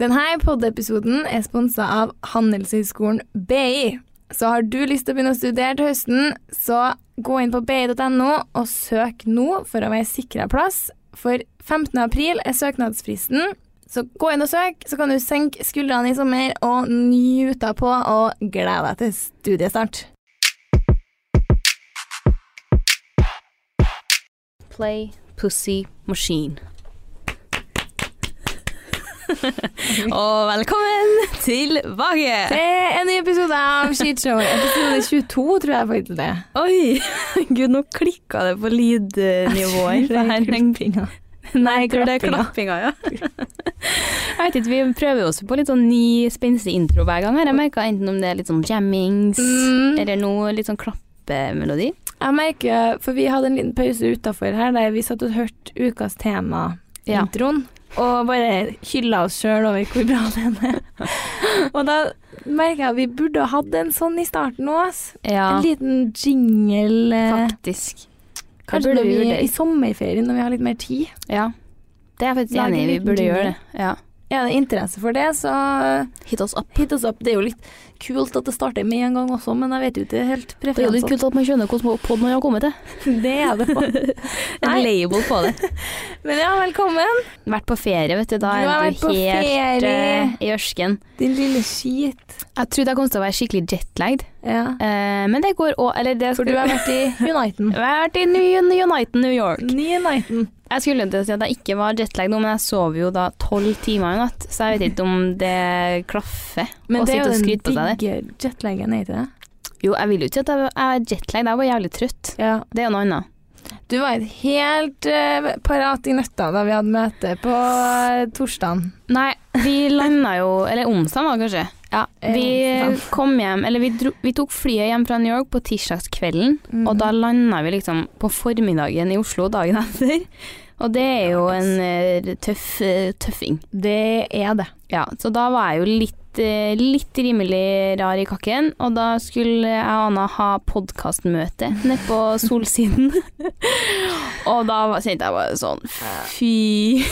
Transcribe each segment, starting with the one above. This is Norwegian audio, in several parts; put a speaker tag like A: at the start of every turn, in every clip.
A: Denne pod-episoden er sponsa av Handelshøyskolen BI. Så har du lyst til å begynne å studere til høsten, så gå inn på bi.no og søk nå for å være sikra plass. For 15. april er søknadsfristen. Så gå inn og søk, så kan du senke skuldrene i sommer og nyte på og glede deg til studiestart.
B: Play Pussy Machine. Og velkommen tilbake!
A: Til en ny episode av Skishow. Episode 22, tror jeg faktisk det.
B: Oi, gud, nå klikka det på lydnivået.
A: Det er klippinga.
B: Nei, tror det er
A: klappinga.
B: klappinga, ja. Jeg vet ikke, Vi prøver oss på litt sånn ny, spenstig intro hver gang. her. Jeg merker Enten om det er litt sånn jammings,
A: Mm.
B: eller noe litt sånn klappemelodi.
A: Jeg merker, for vi hadde en liten pause utafor her der vi satt og hørte ukas tema,
B: Ja.
A: Og bare hylla oss sjøl over hvor bra den er. og da merker jeg at vi burde ha hatt en sånn i starten òg.
B: Ja,
A: En liten jingle. eh,
B: faktisk.
A: Kanskje når vi
B: vi
A: i sommerferien, når vi har litt mer tid.
B: Ja. Det er jeg faktisk enig i. Vi burde gjøre det. Ja.
A: Er det interesse for det, så
B: Hit oss opp.
A: hit oss opp. Det er jo litt kult at det starter med en gang også, men jeg vet jo ikke helt
B: Det er jo litt kult at man skjønner hvordan pod man har kommet til.
A: Det er det på.
B: En label på det.
A: Men ja, velkommen,
B: Vært på ferie, vet du. Da
A: Du
B: er du helt
A: ferie.
B: eh, i ørsken.
A: din lille skit.
B: Jeg trodde jeg kom til å være skikkelig jetlagd,
A: Ja.
B: uh, men det går òg Eller det
A: For du har vært i Uniten.
B: Vært i New United New York.
A: New Uniten.
B: Jeg skulle til å si at jeg ikke var jetlagd nå, men jeg sov jo da tolv timer i natt, så jeg vet ikke om det klaffer
A: Men
B: å sitte og skryte på seg det.
A: Digge jetlaggen, er ikke det?
B: Jo, jeg vil jo ikke at jeg er jetlag, jeg var jævlig trøtt.
A: Ja.
B: Det er jo noe annet.
A: Du var helt uh, parat i nøtta da vi hadde møte på uh, torsdagen.
B: Nei, vi landa jo Eller onsdag var det kanskje. Ja,
A: Eh,
B: vi
A: onsdag.
B: kom hjem Eller vi, dro, vi tok flyet hjem fra New York på tirsdagskvelden,
A: mm.
B: og da landa vi liksom på formiddagen i Oslo dagen etter. Og det er jo en eh, tøff eh, tøffing.
A: Det er det.
B: Ja, så da var jeg jo litt, eh, litt rimelig rar i kakken, og da skulle jeg og Anna ha podkastmøte nede på Solsiden. og da kjente jeg bare sånn fy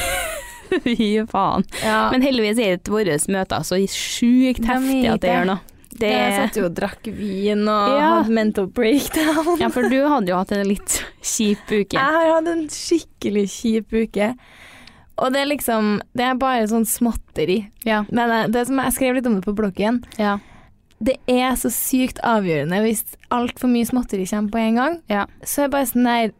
B: Fy faen.
A: Ja.
B: Men heldigvis er ikke våre møter så sjukt heftig at det gjør noe. Det,
A: jeg satt jo og drakk vin og
B: Ja.
A: hadde mental breakdown.
B: ja, for du hadde jo hatt en litt kjip uke.
A: Jeg har hatt en skikkelig kjip uke. Og det er liksom Det er bare sånn småtteri.
B: Ja.
A: Men eh, det som jeg skrev litt om det på bloggen,
B: Ja.
A: det er så sykt avgjørende hvis altfor mye småtteri kommer på en gang.
B: Ja.
A: Så er det bare sånn der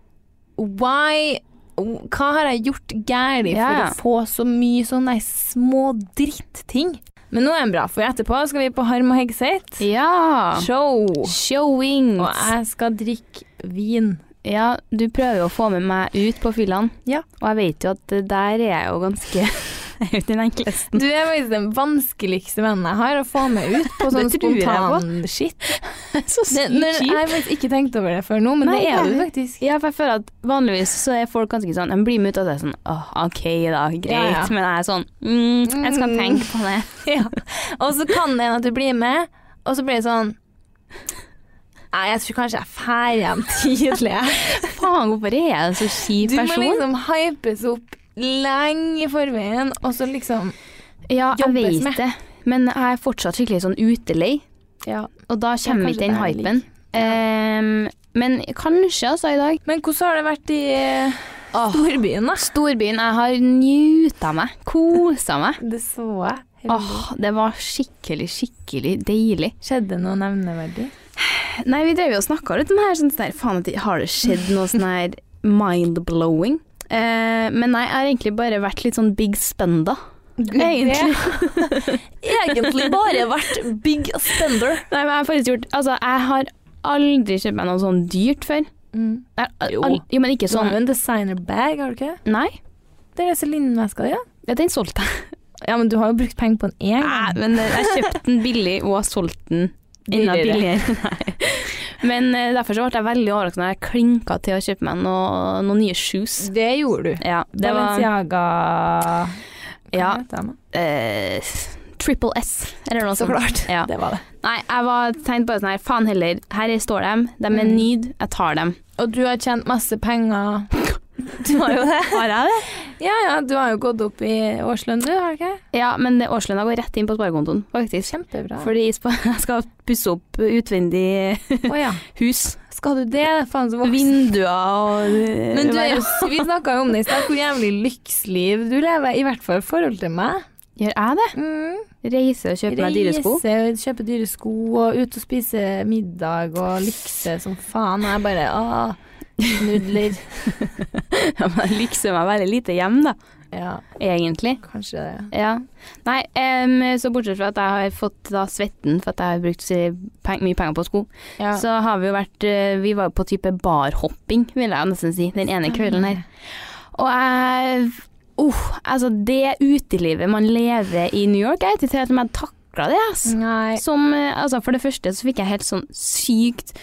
A: Why Hva har jeg gjort galt for å få så mye sånne små dritting? Men nå er den bra, for etterpå skal vi på Harm og Hegseth.
B: ja.
A: Show!
B: Showing.
A: Og jeg skal drikke vin.
B: Ja, du prøver jo å få med meg ut på fyllene,
A: Ja.
B: og jeg vet jo at der er jeg jo ganske Er jo den enkleste.
A: Du er faktisk den vanskeligste vennen jeg har å få meg ut på sånn
B: Det tror jeg på.
A: spontan shit.
B: Så
A: sykt kjipt. jeg har faktisk ikke tenkt over det før nå, men
B: Nei,
A: det er du faktisk.
B: Ja, for jeg føler at vanligvis så er folk ganske sånn De blir med ut av det sånn Åh, OK da, greit.
A: Ja, ja.
B: Men jeg er sånn mm, Jeg skal
A: Mm.
B: tenke på det.
A: Ja. Og så kan det hende at du blir med, og så blir det sånn Nei, jeg tror kanskje jeg drar hjem tidlig.
B: Faen, hvorfor er jeg en så kjip
A: Du må liksom hypes opp lenge i forveien, og så liksom
B: Ja, jeg
A: jobbes
B: vet
A: med.
B: det, men jeg er fortsatt skikkelig sånn utelei,
A: Ja.
B: og da kommer
A: vi
B: ikke den hypen. Ja. Ehm, men kanskje, altså, i dag.
A: Men hvordan har det vært i eh, storbyen, da?
B: storbyen. Jeg har njuta meg, kosa meg.
A: Det så jeg.
B: Åh, det var skikkelig, skikkelig deilig.
A: Skjedde noe nevneverdig?
B: Nei, vi drev jo og snakka litt om det her, sånn sånn, faen, har det skjedd noe sånn her mind-blowing? Eh, men nei, jeg har egentlig bare vært litt sånn big spenda. Egentlig.
A: Egentlig bare vært big spender.
B: Nei, men jeg har faktisk gjort Altså, jeg har aldri kjøpt meg noe sånn dyrt før.
A: Mm.
B: Jeg, al-
A: Jo.
B: al- jo, men ikke sånn.
A: Du har
B: sånn
A: jo en designer-bag, har du ikke?
B: Nei,
A: Det er Celine-veska di, ja.
B: ja, den solgte jeg.
A: Ja, men du har jo brukt penger på den én
B: Nei, men eh, jeg kjøpte den billig og har solgt den enda
A: Billigere.
B: Nei. Men uh, derfor så ble jeg veldig overrasket når jeg klinka til å kjøpe meg noe- noen nye shoes.
A: Det gjorde du.
B: Ja, det var
A: Balenciaga Hva
B: Ja.
A: Uh,
B: eh, Triple S, eller noe
A: Så
B: sånt.
A: klart.
B: Ja.
A: Det var det.
B: Nei, jeg var tenkt bare sånn her, faen heller, her står de, de er
A: Mm.
B: nyd, jeg tar dem.
A: Og du har tjent masse penger Du har jo det.
B: Har jeg det?
A: Ja ja, du har jo gått opp i årslønn du, har du ikke?
B: Ja, men årslønna går rett inn på sparekontoen, faktisk.
A: Kjempebra.
B: Fordi jeg skal pusse opp utvendig
A: oh, ja.
B: hus.
A: Skal du det? Faen så voksen.
B: Vinduer og
A: Men du er jo, vi snakka jo om det i stad, hvor jævlig lyksliv du lever, i hvert fall i forhold til meg.
B: Gjør jeg det?
A: Mm.
B: Reise og kjøpe meg dyre sko?
A: Reise, kjøpe dyre sko og ut og spise middag og lykse som faen. Og jeg bare åh, nudler.
B: Ja, man liksom meg veldig lite hjem, da.
A: Ja,
B: Egentlig.
A: kanskje det.
B: Ja. Nei, um, så bortsett fra at jeg har fått da svetten for at jeg har brukt eh, peng mye penger på sko,
A: Ja.
B: så har vi jo vært eh, Vi var på type barhopping, vil jeg nesten si, den ene kvelden her. Og jeg uh, Altså, det utelivet man lever i New York, jeg vet ikke helt om jeg takla det, ass.
A: Nei.
B: Som, eh, altså For det første så fikk jeg helt sånn sykt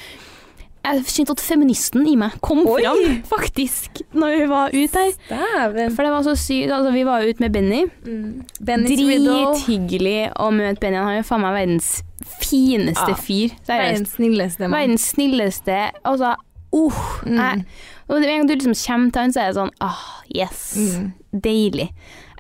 B: Jeg kjente at feministen i meg kom
A: Oi!
B: fram, faktisk, når vi var ute her.
A: Dæven.
B: For det var så sykt Altså, vi var ute med Benny.
A: Mm.
B: Drithyggelig å møte Benny. Han er jo faen meg verdens fineste
A: Ja.
B: fyr. Seriøst.
A: Verdens snilleste mann.
B: Verdens snilleste. Altså, uh,
A: Mm.
B: jeg, og med en gang du liksom kommer til han, så er det sånn ah, yes.
A: Mm.
B: Deilig.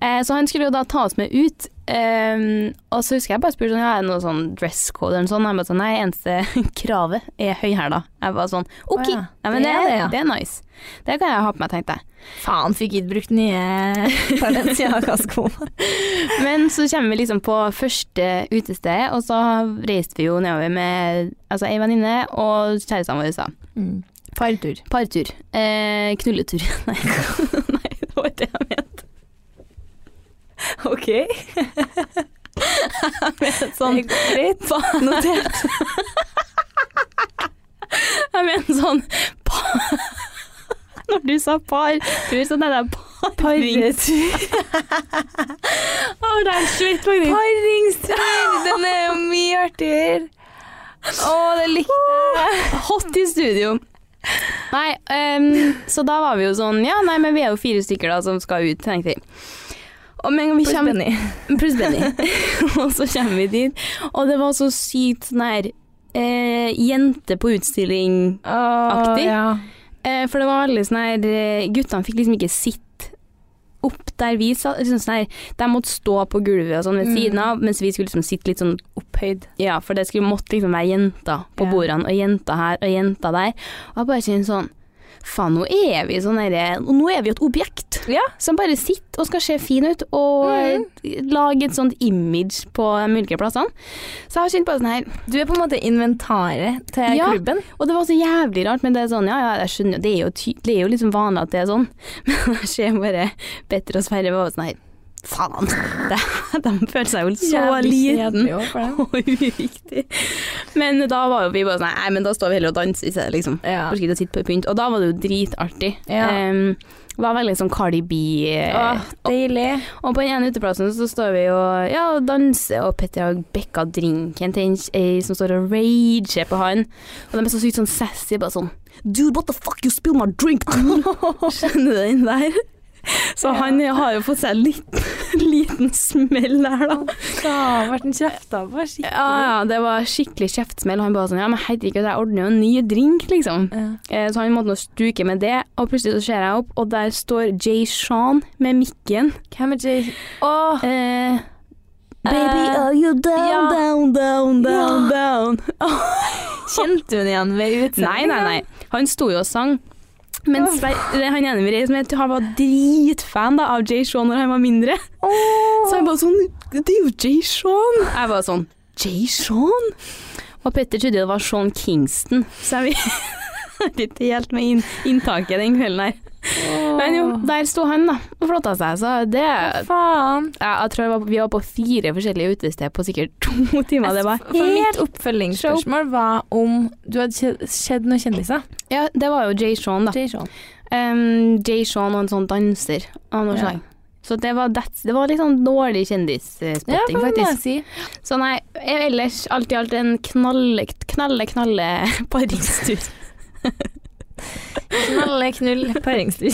B: Eh, så han skulle jo da ta oss med ut. ehm, og så husker jeg bare spurte sånn, ja, er det noe sånn dress code eller noe sånt. Han bare sånn, nei, eneste kravet er høyhæla. Jeg bare sånn, ok,
A: oh, ja,
B: ja, men
A: det
B: det,
A: er det, ja.
B: det er nice. Det kan jeg ha på meg, tenkte jeg.
A: Faen, fikk ikke brukt nye Balenciaga-sko.
B: Men så kommer vi liksom på første utested, og så reiste vi jo nedover med altså ei venninne og kjærestene våre. da.
A: Mm. Partur.
B: Partur. Eh, knulletur. Nei. Nei, det var ikke det jeg mente.
A: Ok.
B: Sånn
A: Greit.
B: Notert. jeg mener sånn pa, Når du sa partur, så tenkte jeg parring. Å, det er svett, faktisk.
A: Paringstur! Den er jo mye artigere. Å, det likte jeg.
B: Hot i studio. Nei, um, så da var vi jo sånn Ja, nei, men vi er jo fire stykker da som skal ut, tenkte vi. Og med en gang vi
A: Pluss Benny.
B: Pluss Benny. og så kommer vi dit, og det var så sykt sånn her eh, Jente på utstilling Aktig.
A: Ja.
B: eh, For det var veldig sånn her eh, Guttene fikk liksom ikke sitte opp der vi satt. Liksom sånn her, de måtte stå på gulvet og sånn ved
A: Mm.
B: siden av, mens vi skulle liksom sitte litt sånn
A: Opphøyd.
B: Ja, for det skulle måtte liksom være jenter på
A: yeah.
B: bordene, og jenter her og jenter der. Og jeg bare kjenner sånn Faen, nå er vi sånn herre Nå er vi et objekt
A: Ja.
B: som bare sitter og skal se fin ut, og eh, lage et sånt image på de ulike plassene. Så jeg har kjent på sånn her
A: Du er på en måte inventaret til
B: Ja.
A: klubben.
B: Og det var så jævlig rart, men det er sånn, ja ja, jeg skjønner det er jo, det er jo liksom vanlig at det er sånn. Men jeg ser bare bedre og Sverre var sånn her Faen, det, de følte seg jo så liten. og uviktig. Men da var jo vi bare sånn Nei, men da står vi heller og danser i stedet, liksom.
A: Ja.
B: Orker ikke å sitte på pynt. Og da var det jo dritartig.
A: Ja.
B: Um, var veldig sånn Cardi B. eh,
A: Åh, deilig.
B: og på den ene uteplassen så står vi og ja, og danser, og Petter har bekka drinken til ei som står og rager på han. Og de er så sykt sånn sassy, bare sånn Dude, what the fuck, you spill my drink, dude! Skjønner du den der? Så han har jo fått seg en liten, liten smell der, da.
A: Det ble han kjefta på skikkelig.
B: Ja, ja, det var skikkelig kjeftsmell. Han bare sånn Ja, men herregud, jeg ordner jo en ny drink, liksom.
A: Ja.
B: Eh, Så han måtte nå stuke med det, og plutselig så ser jeg opp, og der står Jay Sean med mikken.
A: Hvem er Jay? Åh,
B: Eh, Baby, are you down,
A: ja.
B: down, down, down, down?
A: kjente hun igjen ved utseendet?
B: Nei, nei, nei. Han sto jo og sang. Men
A: Åh.
B: Sver- eller han ene vi reiste med, han var dritfan da, av Jay Sean når han var mindre.
A: Oh.
B: Så han bare sånn Det er jo Jay Sean! Jeg var sånn Jay Sean? Og Petter trodde det var Sean Kingston, så jeg vil ikke helt med inn, inntaket den kvelden her. Men jo, der sto han da, og flotta seg, så det
A: Faen.
B: ja, Jeg tror var, vi var på fire forskjellige utesteder på sikkert to timer. Det var
A: For mitt
B: helt
A: oppfølgingsspørsmål var om du hadde skjedd sett noen kjendiser.
B: Ja, det var jo Jay Sean, da.
A: Jay Sean.
B: Um, Jay Shaun og en sånn danser av noe slag. Så det var, det var litt sånn dårlig kjendisspotting,
A: ja,
B: faktisk.
A: si?
B: Så nei, ellers alt i alt en knalle, knalle, knalle paringstur.
A: Knalle, knull, paringstur.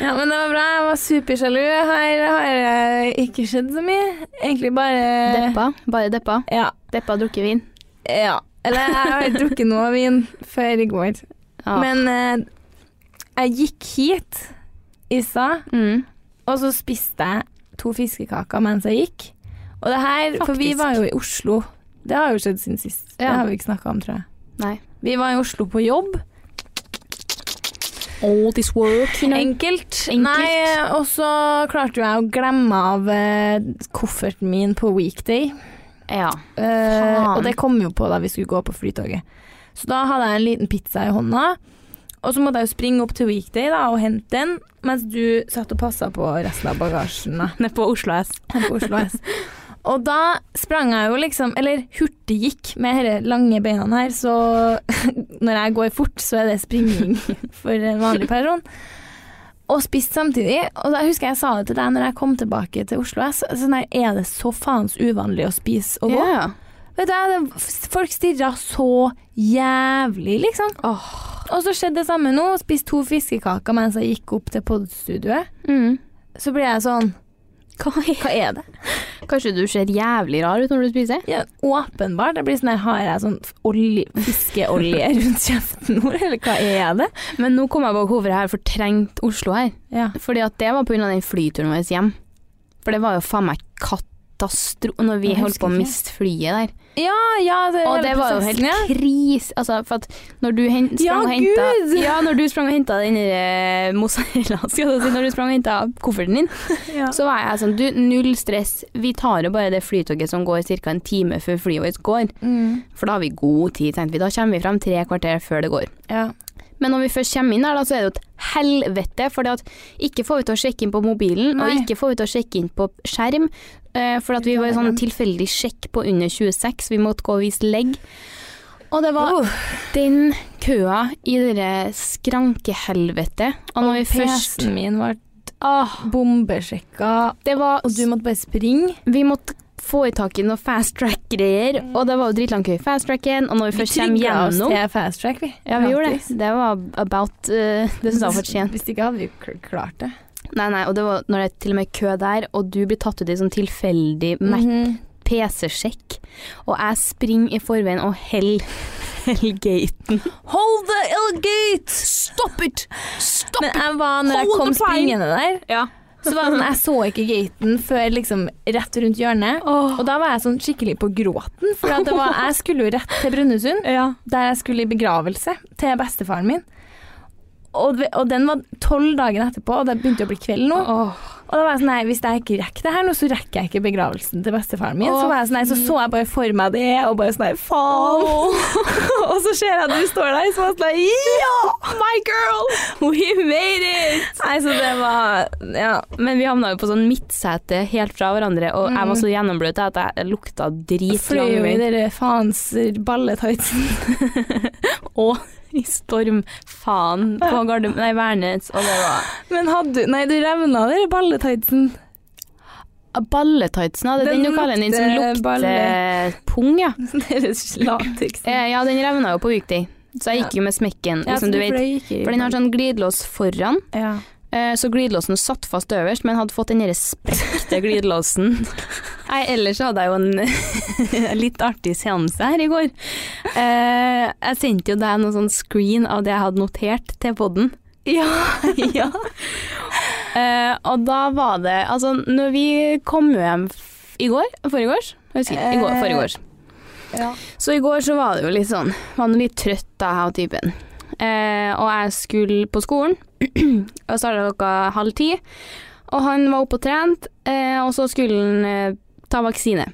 A: ja, men det var bra. Jeg var supersjalu. Her har jeg ikke skjedd så mye. Egentlig bare
B: Deppa, bare deppa.
A: Ja.
B: Deppa og drukket vin.
A: ja. Eller jeg har drukket noe vin før i går.
B: Ja.
A: Men eh, Jeg gikk hit i stad,
B: Mm.
A: og så spiste jeg to fiskekaker mens jeg gikk. Og det her, For vi var jo i Oslo. Det har jo skjedd siden sist. Det har vi ikke snakka om, tror jeg.
B: Nei.
A: Vi var i Oslo på jobb.
B: All this work, you know.
A: Enkelt.
B: Enkelt.
A: Nei, og så klarte jeg å glemme av eh, kofferten min på weekday.
B: Ja. Uh,
A: og det kom jo på da vi skulle gå på flytoget. Så da hadde jeg en liten pizza i hånda, og så måtte jeg jo springe opp til weekday da, og hente den, mens du satt og passa på resten av bagasjen.
B: Nede på Oslo S.
A: på Oslo S. Og da sprang jeg jo liksom, eller hurtiggikk med disse lange beina her, så når jeg går fort, så er det springing for en vanlig person. Og spist samtidig. Og da husker jeg jeg sa det til deg når jeg kom tilbake til Oslo S. Sånn her, er det så faens uvanlig å spise og gå?
B: Yeah.
A: Vet du, folk stirra så jævlig, liksom. Og så skjedde det samme nå. Spiste to fiskekaker mens jeg gikk opp til podstudioet.
B: Mm.
A: Så blir jeg sånn
B: Hva er
A: Hva er det?
B: Kanskje du ser jævlig rar ut når du spiser?
A: Ja, åpenbart. Det blir sånn her, Har jeg sånn olje, fiskeolje rundt kjeften nå, eller hva er det?
B: Men nå kom jeg på hvorfor jeg har fortrengt Oslo her.
A: Ja.
B: Fordi at det var pga. den flyturen vår hjem. For det var jo faen meg katastro... Når vi holdt på å miste flyet der.
A: Ja, ja, det,
B: Og det var jo helt
A: ja.
B: kris. Altså, for at når du hen,
A: Ja,
B: sprang og henta Ja, når du sprang og henta den der, eh, mozzarella Når du sprang og henta kofferten din,
A: Ja.
B: så var jeg sånn Du, null stress. Vi tar jo bare det flytoget som går ca. en time før flyet vårt går.
A: Mm,
B: For da har vi god tid, tenkte vi. Da kommer vi frem tre kvarter før det går.
A: ja.
B: Men når vi først kommer inn her, da, så er det jo et helvete. For ikke får vi til å sjekke inn på mobilen,
A: Nei.
B: og ikke får vi til å sjekke inn på skjerm. Eh, for at vi var sånn tilfeldig sjekk på under 26, vi måtte gå og vise legg. Og det var
A: Uh,
B: den køa i det skrankehelvetet. Og når vi først
A: PC-en min var
B: Åh,
A: bombesjekka,
B: det var
A: og du måtte bare springe.
B: Vi måtte få i tak i noe fast track-greier, og det var jo dritlang kø i fast tracken. Og når vi først kommer
A: trigget oss
B: gjennom
A: til fast track, vi.
B: Ja, vi gjorde det. Det var about uh, Det som jeg var fortjent.
A: Hvis ikke hadde vi klart det.
B: Nei, nei, og det var når det er til og med kø der, og du blir tatt ut i sånn tilfeldig mm
A: -hmm.
B: PC-sjekk, og jeg springer i forveien og heller hell gaten.
A: Hold the ill-gate!
B: Stop it! Stop
A: Men jeg var, når jeg
B: Hold
A: kom springende der,
B: Ja.
A: Så var det sånn, jeg så ikke gaten før liksom rett rundt hjørnet. Og da var jeg sånn skikkelig på gråten, for var, jeg skulle jo rett til Brønnøysund,
B: ja.
A: der jeg skulle i begravelse til bestefaren min. Og, og den var tolv dagen etterpå, og det begynte å bli kveld nå. Og da var jeg sånn, nei, hvis jeg ikke rekker det her nå, så rekker jeg ikke begravelsen til bestefaren min. så, var jeg sånn, nei, så så jeg bare for meg det, og bare sånn, nei, faen. og så ser jeg at du står der, så var jeg sånn, ja,
B: My girl! We made it!
A: Nei, så det var, ja.
B: Men vi havna jo på sånn midtsete helt fra hverandre, og jeg var så gjennombløt at jeg lukta drit
A: Fløy jo i den faens balletightsen.
B: Og i stormfaen på Gardermoen, nei, Værnes, og det var
A: Men hadde du, nei, du revna dere balletightsen.
B: Balletightsen, det den
A: Den
B: du kaller den som
A: lukter balle.
B: pung, ja.
A: Lateks.
B: Eh, Ja, den revna jo på weekday, så jeg gikk jo med smekken,
A: Ja,
B: liksom, du vet. For den har sånn glidelås foran,
A: Ja.
B: Eh, så glidelåsen satt fast øverst, men hadde fått den der sprekte glidelåsen. Nei, ellers hadde jeg jo en litt artig seanse her i går. Eh, jeg sendte jo deg noen sånn screen av det jeg hadde notert til podden.
A: Ja, ja.
B: Eh, og da var det Altså, når vi kom hjem i går Foregårs? Husker ikke. I går, foregårs.
A: ja.
B: Så i går så var det jo litt sånn Var nå litt trøtt da, jeg og typen. Eh, og jeg skulle på skolen. og starta klokka halv ti. Og han var oppe og trent, eh, og så skulle han eh, ta vaksine.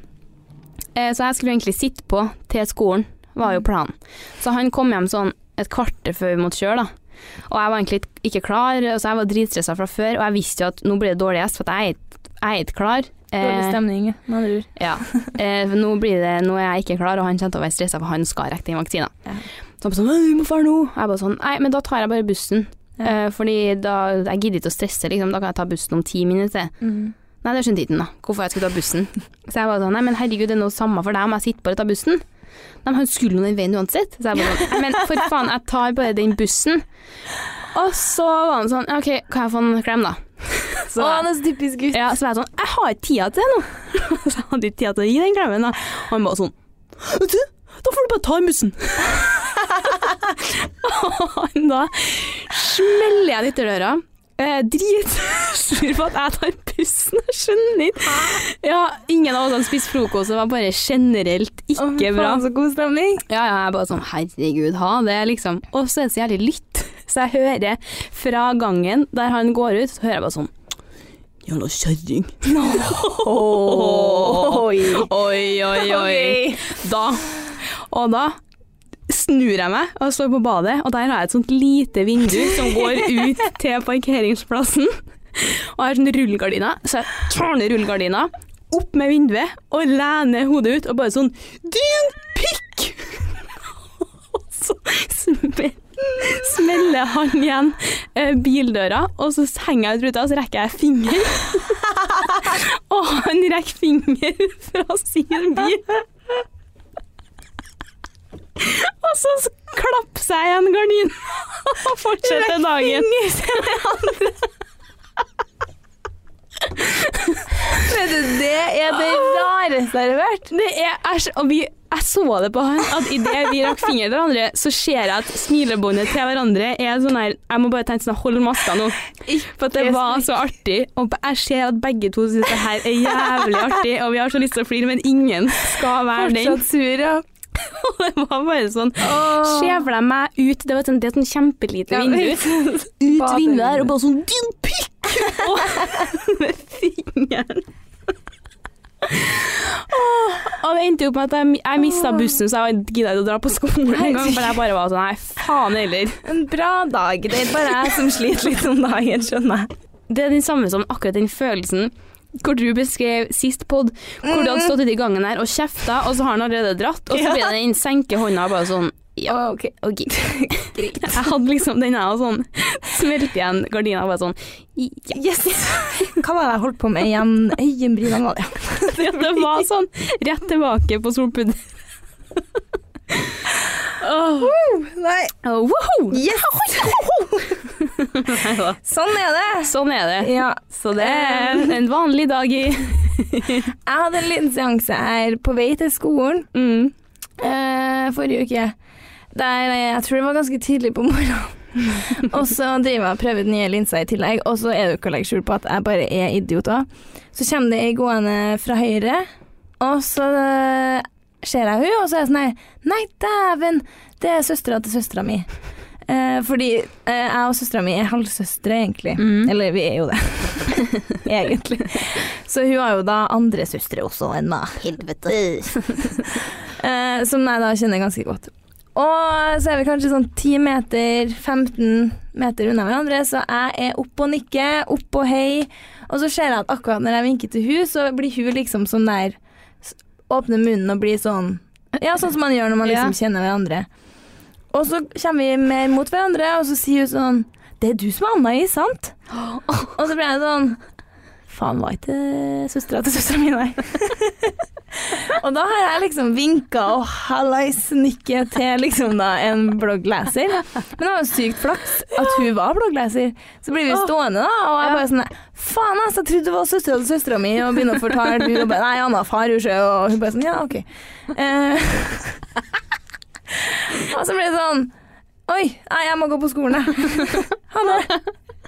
B: Eh, så jeg skulle egentlig sitte på til skolen, var jo planen. Så han kom hjem sånn et kvarter før vi måtte kjøre, da. Og jeg var egentlig ikke klar, så jeg var dritstressa fra før, og jeg visste jo at nå blir det dårlig gjest, for jeg er ikke- er klar.
A: Dårlig stemning, med andre ord.
B: ja. Eh, nå, blir det, nå er jeg ikke klar, og han kommer til å være stressa, for han skal rekke den vaksina.
A: Ja.
B: Så han bare sånn 'Vi må dra nå.' Jeg bare sånn 'Nei, men da tar jeg bare bussen'.
A: Ja.
B: Eh, fordi da Jeg gidder ikke å stresse, liksom. Da kan jeg ta bussen om ti minutter.
A: Mm.
B: Nei, det skjønte ikke han, da. Hvorfor jeg skulle ta bussen. Så jeg bare sånn 'Nei, men herregud, det er noe samme for deg om jeg sitter bare og tar bussen'. Nei, men han skulle nå den veien uansett. Så jeg bare sånn 'Nei, men for faen, jeg tar bare den bussen'. Og så var han sånn OK, kan jeg få en klem, da?' Så,
A: Å, han er så typisk gutt.
B: ja, så var jeg sånn Jeg har ikke tida til det nå. så jeg hadde ikke tida til å gi den klemmen. Da. Og han bare sånn Vet du, da får du bare ta i han da smeller igjen ytterdøra. Eh, Dritsur på at jeg tar pusten. Jeg skjønner ikke. Ja, ingen av oss har spist frokost, det var bare generelt ikke bra.
A: Faen, så god stemning.
B: Ja, ja, jeg er bare sånn herregud, ha det, liksom. Og så er det så jævlig lytt. Så jeg hører fra gangen der han går ut, så hører jeg bare sånn Jævla kjerring.
A: Oi.
B: Oi, oi, oi. Da Og da snur jeg meg og står på badet, og der har jeg et sånt lite vindu som går ut til parkeringsplassen. Og jeg har sånn rullegardiner, så jeg tar ned rullegardina, opp med vinduet og lener hodet ut og bare sånn Din pikk! Og så smeller, smeller han igjen eh, bildøra, og så henger jeg ut ruta, og så rekker jeg finger. og han rekker finger fra sin bil. Og så klapper seg igjen gardinen og fortsetter dagen.
A: Vet du, det er det rareste jeg har hørt.
B: Det er æsj. Og vi, jeg så det på han, at idet vi rakk fingeren til hverandre, så ser jeg at smilebåndet til hverandre er sånn her Jeg må bare tenke sånn hold maska nå. For det var så artig. Og jeg ser at begge to syns det her er jævlig artig, og vi har så lyst til å flire, men ingen skal være den.
A: Fortsatt sur, ja.
B: Og det var bare sånn Skjevla meg ut Det var sånn, det er et sånn kjempelite vindu. Ut vinduet der og bare sånn Din pikk! Med fingeren. Og det endte jo med at jeg, jeg mista bussen, så jeg gidda ikke å dra på skolen en gang. For jeg bare var sånn Nei, faen heller.
A: En bra dag. Det er bare jeg som sliter litt om dagen, skjønner jeg.
B: Det er den samme som akkurat den følelsen hvor du beskrev sist pod, hvor du hadde stått ute i gangen her og kjefta, og så har han allerede dratt, og så blir det den senke hånda bare sånn Ja,
A: ok.
B: ok. Jeg hadde liksom den her sånn Smelte igjen gardina og bare sånn Ja.
A: Yes! Hva var det jeg holdt på med igjen? Øyenbrynene var det.
B: Det, var sånn rett tilbake på solpudder. Åh,
A: Nei.
B: oh, wow.
A: Yes! Sånn er det.
B: Sånn er det.
A: Ja.
B: Så det er en vanlig dag i
A: Jeg hadde en liten seanse her på vei til skolen
B: mm.
A: uh, forrige uke. Der jeg, tror det var ganske tidlig på morgenen. og så driver jeg og prøver nye linser i tillegg, og så er det ikke å legge skjul på at jeg bare er idioter. Så kommer det ei gående fra høyre, og så eh, ser jeg hun, og så er jeg sånn her Nei, dæven, det er søstera til søstera mi. Eh, fordi eh, jeg og søstera mi er halvsøstre, egentlig.
B: Mm.
A: Eller vi er jo det, egentlig. Så hun har jo da andre søstre også enn meg. Helvete. eh, som jeg da kjenner ganske godt. Og så er vi kanskje sånn 10 meter, 15 meter unna hverandre, så jeg er opp og nikker, opp og hei. Og så ser jeg at akkurat når jeg vinker til hun, så blir hun liksom sånn der Åpner munnen og blir sånn Ja, sånn som man gjør når man liksom
B: Ja.
A: kjenner hverandre. Og så kommer vi mer mot hverandre, og så sier hun sånn Det er du som er Anna i, sant? Og så blir jeg sånn Faen, var ikke søstera til søstera mi, nei. og da har jeg liksom vinka og hallais-nikket til liksom da en bloggleser. Men det var jo sykt flaks at hun var bloggleser. Så blir vi stående da, og jeg bare sånn Faen, altså, jeg trodde det var søstera til søstera mi, og begynner å fortelle hun bare, Nei, Anna far jo sjø, og hun bare sånn Ja, OK. Eh, og så ble det sånn Oi, nei, jeg må gå på skolen, jeg. Ha det.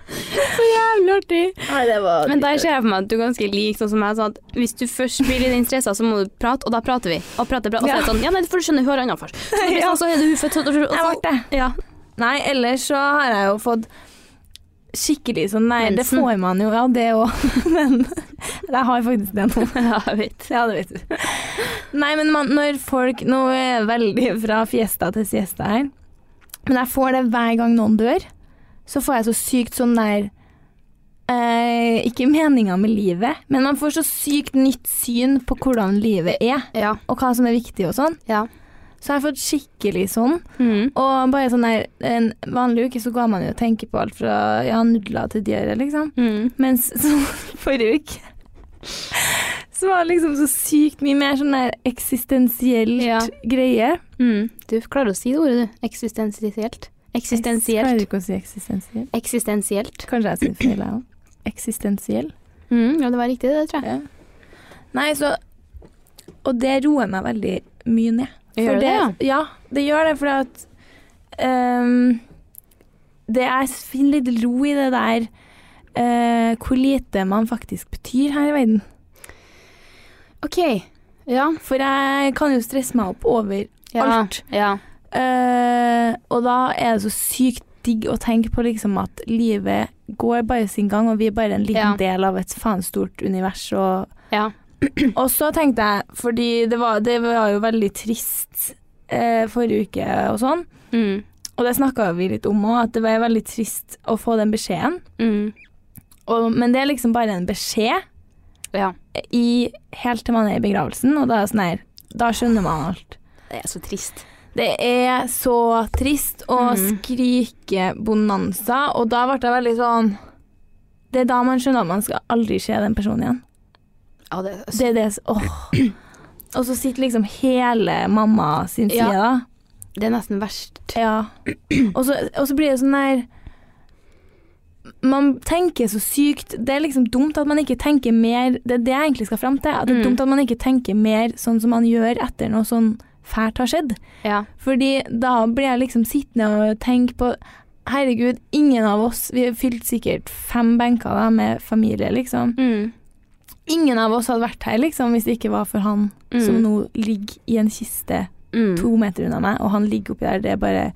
B: Så jævlig artig.
A: Nei, det var
B: Men der ser jeg for meg at du er ganske lik sånn som meg. Sånn at hvis du først blir litt stressa, så må du prate, og da prater vi. Og prater, prater, og så er det sånn Ja, nei, for du skjønner, hun har annen først. Så,
A: sånn,
B: så er det hun født, og så, og
A: Jeg ble det.
B: ja.
A: Nei, ellers så har jeg jo fått skikkelig sånn Nei, det får man jo, ja det òg. Men jeg har faktisk det nå.
B: ja, jeg vet.
A: Ja, det vet du. Nei, men man, når folk Nå er jeg veldig fra fiesta til siesta her. Men jeg får det hver gang noen dør. Så får jeg så sykt sånn der eh, Ikke meninga med livet, men man får så sykt nytt syn på hvordan livet er,
B: Ja.
A: og hva som er viktig og sånn.
B: ja.
A: Så jeg har fått skikkelig sånn.
B: Mm.
A: Og bare sånn der En vanlig uke så går man jo og tenker på alt fra ja, nudler til diaré, liksom.
B: Mm.
A: Mens så, forrige uke så var det liksom så sykt mye mer sånn der eksistensielt
B: Ja.
A: greie.
B: Mm. Du klarer å si det ordet, du. Eksistensielt. Eksistensielt.
A: Klarer ikke å si eksistensielt.
B: Eksistensielt.
A: Kanskje jeg sier feil, jeg òg. Eksistensiell.
B: Mm. Ja, det var riktig, det, tror jeg.
A: Ja. Nei, så Og det roer meg veldig mye ned.
B: Gjør det det, ja?
A: Det gjør det, for at um, det er finner litt ro i det der uh, hvor lite man faktisk betyr her i verden.
B: OK. Ja.
A: For jeg kan jo stresse meg opp over
B: ja.
A: alt.
B: Ja.
A: Uh, og da er det så sykt digg å tenke på liksom at livet går bare sin gang, og vi er bare en liten
B: Ja.
A: del av et faen stort univers. Og,
B: ja.
A: Og så tenkte jeg, fordi det var, det var jo veldig trist eh, forrige uke og sånn,
B: Mm.
A: og det snakka vi litt om òg, at det var veldig trist å få den beskjeden.
B: Mm.
A: Og, men det er liksom bare en beskjed
B: Ja.
A: i, helt til man er i begravelsen, og da er det sånn her Da skjønner man alt.
B: Det er så trist.
A: Det er så trist å
B: mm.
A: skrike bonanza, og da ble jeg veldig sånn Det er da man skjønner at man skal aldri se den personen igjen.
B: Ja, det,
A: Det er det Åh. Og så sitter liksom hele mamma sin side,
B: Ja.
A: da.
B: det er nesten verst.
A: Ja. Og så, og så blir det sånn der Man tenker så sykt Det er liksom dumt at man ikke tenker mer Det er det jeg egentlig skal fram til. At det er
B: Mm.
A: dumt at man ikke tenker mer sånn som man gjør etter noe sånn fælt har skjedd.
B: Ja.
A: Fordi da blir jeg liksom sittende og tenke på Herregud, ingen av oss Vi har fylt sikkert fem benker da med familie, liksom.
B: Mm.
A: Ingen av oss hadde vært her liksom hvis det ikke var for han
B: Mm.
A: som nå ligger i en kiste
B: Mm.
A: to meter unna meg, og han ligger oppi der. Det er bare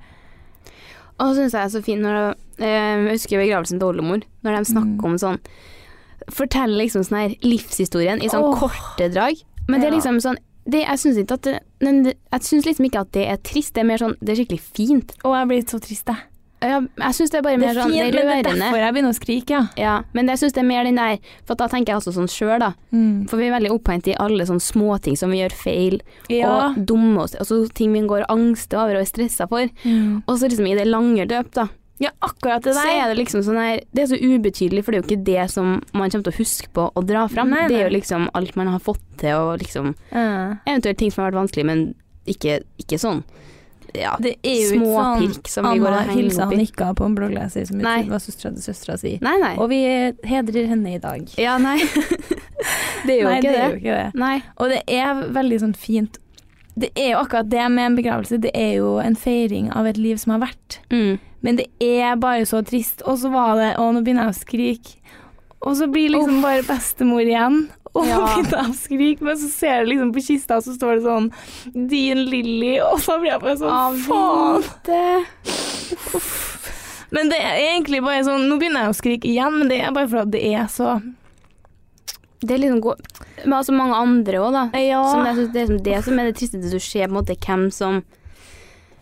B: Og så syns jeg det er så fint når eh, Jeg husker begravelsen til oldemor, når de snakker
A: Mm.
B: om sånn Forteller liksom sånn her livshistorien i sånn
A: oh.
B: korte drag. Men det er liksom sånn det, det, Jeg syns liksom ikke at det er trist, det er mer sånn Det er skikkelig fint.
A: Å, jeg blir så trist, jeg.
B: Ja, jeg syns det er bare mer
A: er
B: sånn Det er
A: men det er
B: rørende.
A: derfor jeg begynner å skrike, ja.
B: Ja, men jeg syns det er mer den der For da tenker jeg også sånn sjøl, da.
A: Mm.
B: For vi er veldig opphengt i alle sånne småting som vi gjør feil,
A: Ja.
B: og dumme oss Altså ting vi går og angster over og er stressa for.
A: Mm.
B: Og så liksom i det lange løp, da,
A: ja, akkurat det
B: så
A: der.
B: er det liksom sånn her Det er så ubetydelig, for det er jo ikke det som man kommer til å huske på å dra fram.
A: Nei,
B: Det er
A: nei.
B: jo liksom alt man har fått til, og liksom
A: Ja.
B: Eventuelt ting som har vært vanskelig, men ikke, ikke sånn. Ja.
A: Det er jo ikke sånn
B: Småpirk som vi går og henger
A: hilsa
B: opp
A: han
B: i.
A: ikke på en bloggleser som
B: Nei.
A: var søstera til søstera si.
B: Nei, nei.
A: Og vi hedrer henne i dag.
B: Ja, nei. det er jo
A: Nei,
B: ikke
A: det
B: det.
A: er jo ikke det.
B: Nei.
A: Og det er veldig sånn fint Det er jo akkurat det med en begravelse. Det er jo en feiring av et liv som har vært.
B: Mm.
A: Men det er bare så trist. Og så var det Å, nå begynner jeg å skrike. Og så blir liksom bare bestemor igjen. Og
B: Ja.
A: skrike, men så ser jeg liksom på kista, så står det sånn Din Lilly. Og så blir jeg bare sånn Faen.
B: Det.
A: Men det er egentlig bare sånn Nå begynner jeg å skrike igjen, men det er bare fordi det er så
B: Det er liksom god. Men altså mange andre òg, da.
A: Ja.
B: Som jeg det, er som det som er det tristeste som skjer, på en måte hvem som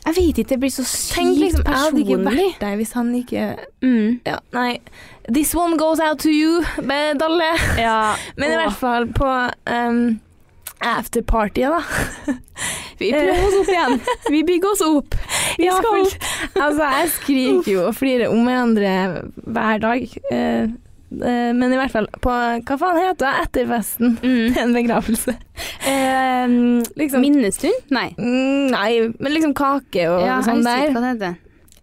B: Jeg vet ikke, det blir så
A: Tenk
B: sykt
A: liksom, jeg hadde ikke vært der hvis han ikke
B: Mm.
A: Ja, nei. This one goes out to you, med Dalle.
B: Ja.
A: Men i hvert fall på um, afterpartyet, da.
B: Vi prøver oss opp igjen. Vi bygger oss opp. Vi
A: Ja,
B: skal
A: Altså, jeg skriker jo og flirer om hverandre hver dag. eh, eh, men i hvert fall på Hva faen heter det? Etterfesten
B: mm.
A: til en begravelse.
B: eh,
A: Liksom,
B: Minnestund? Nei.
A: mm, nei, men liksom kake og
B: Ja,
A: sånn der.
B: hva det heter.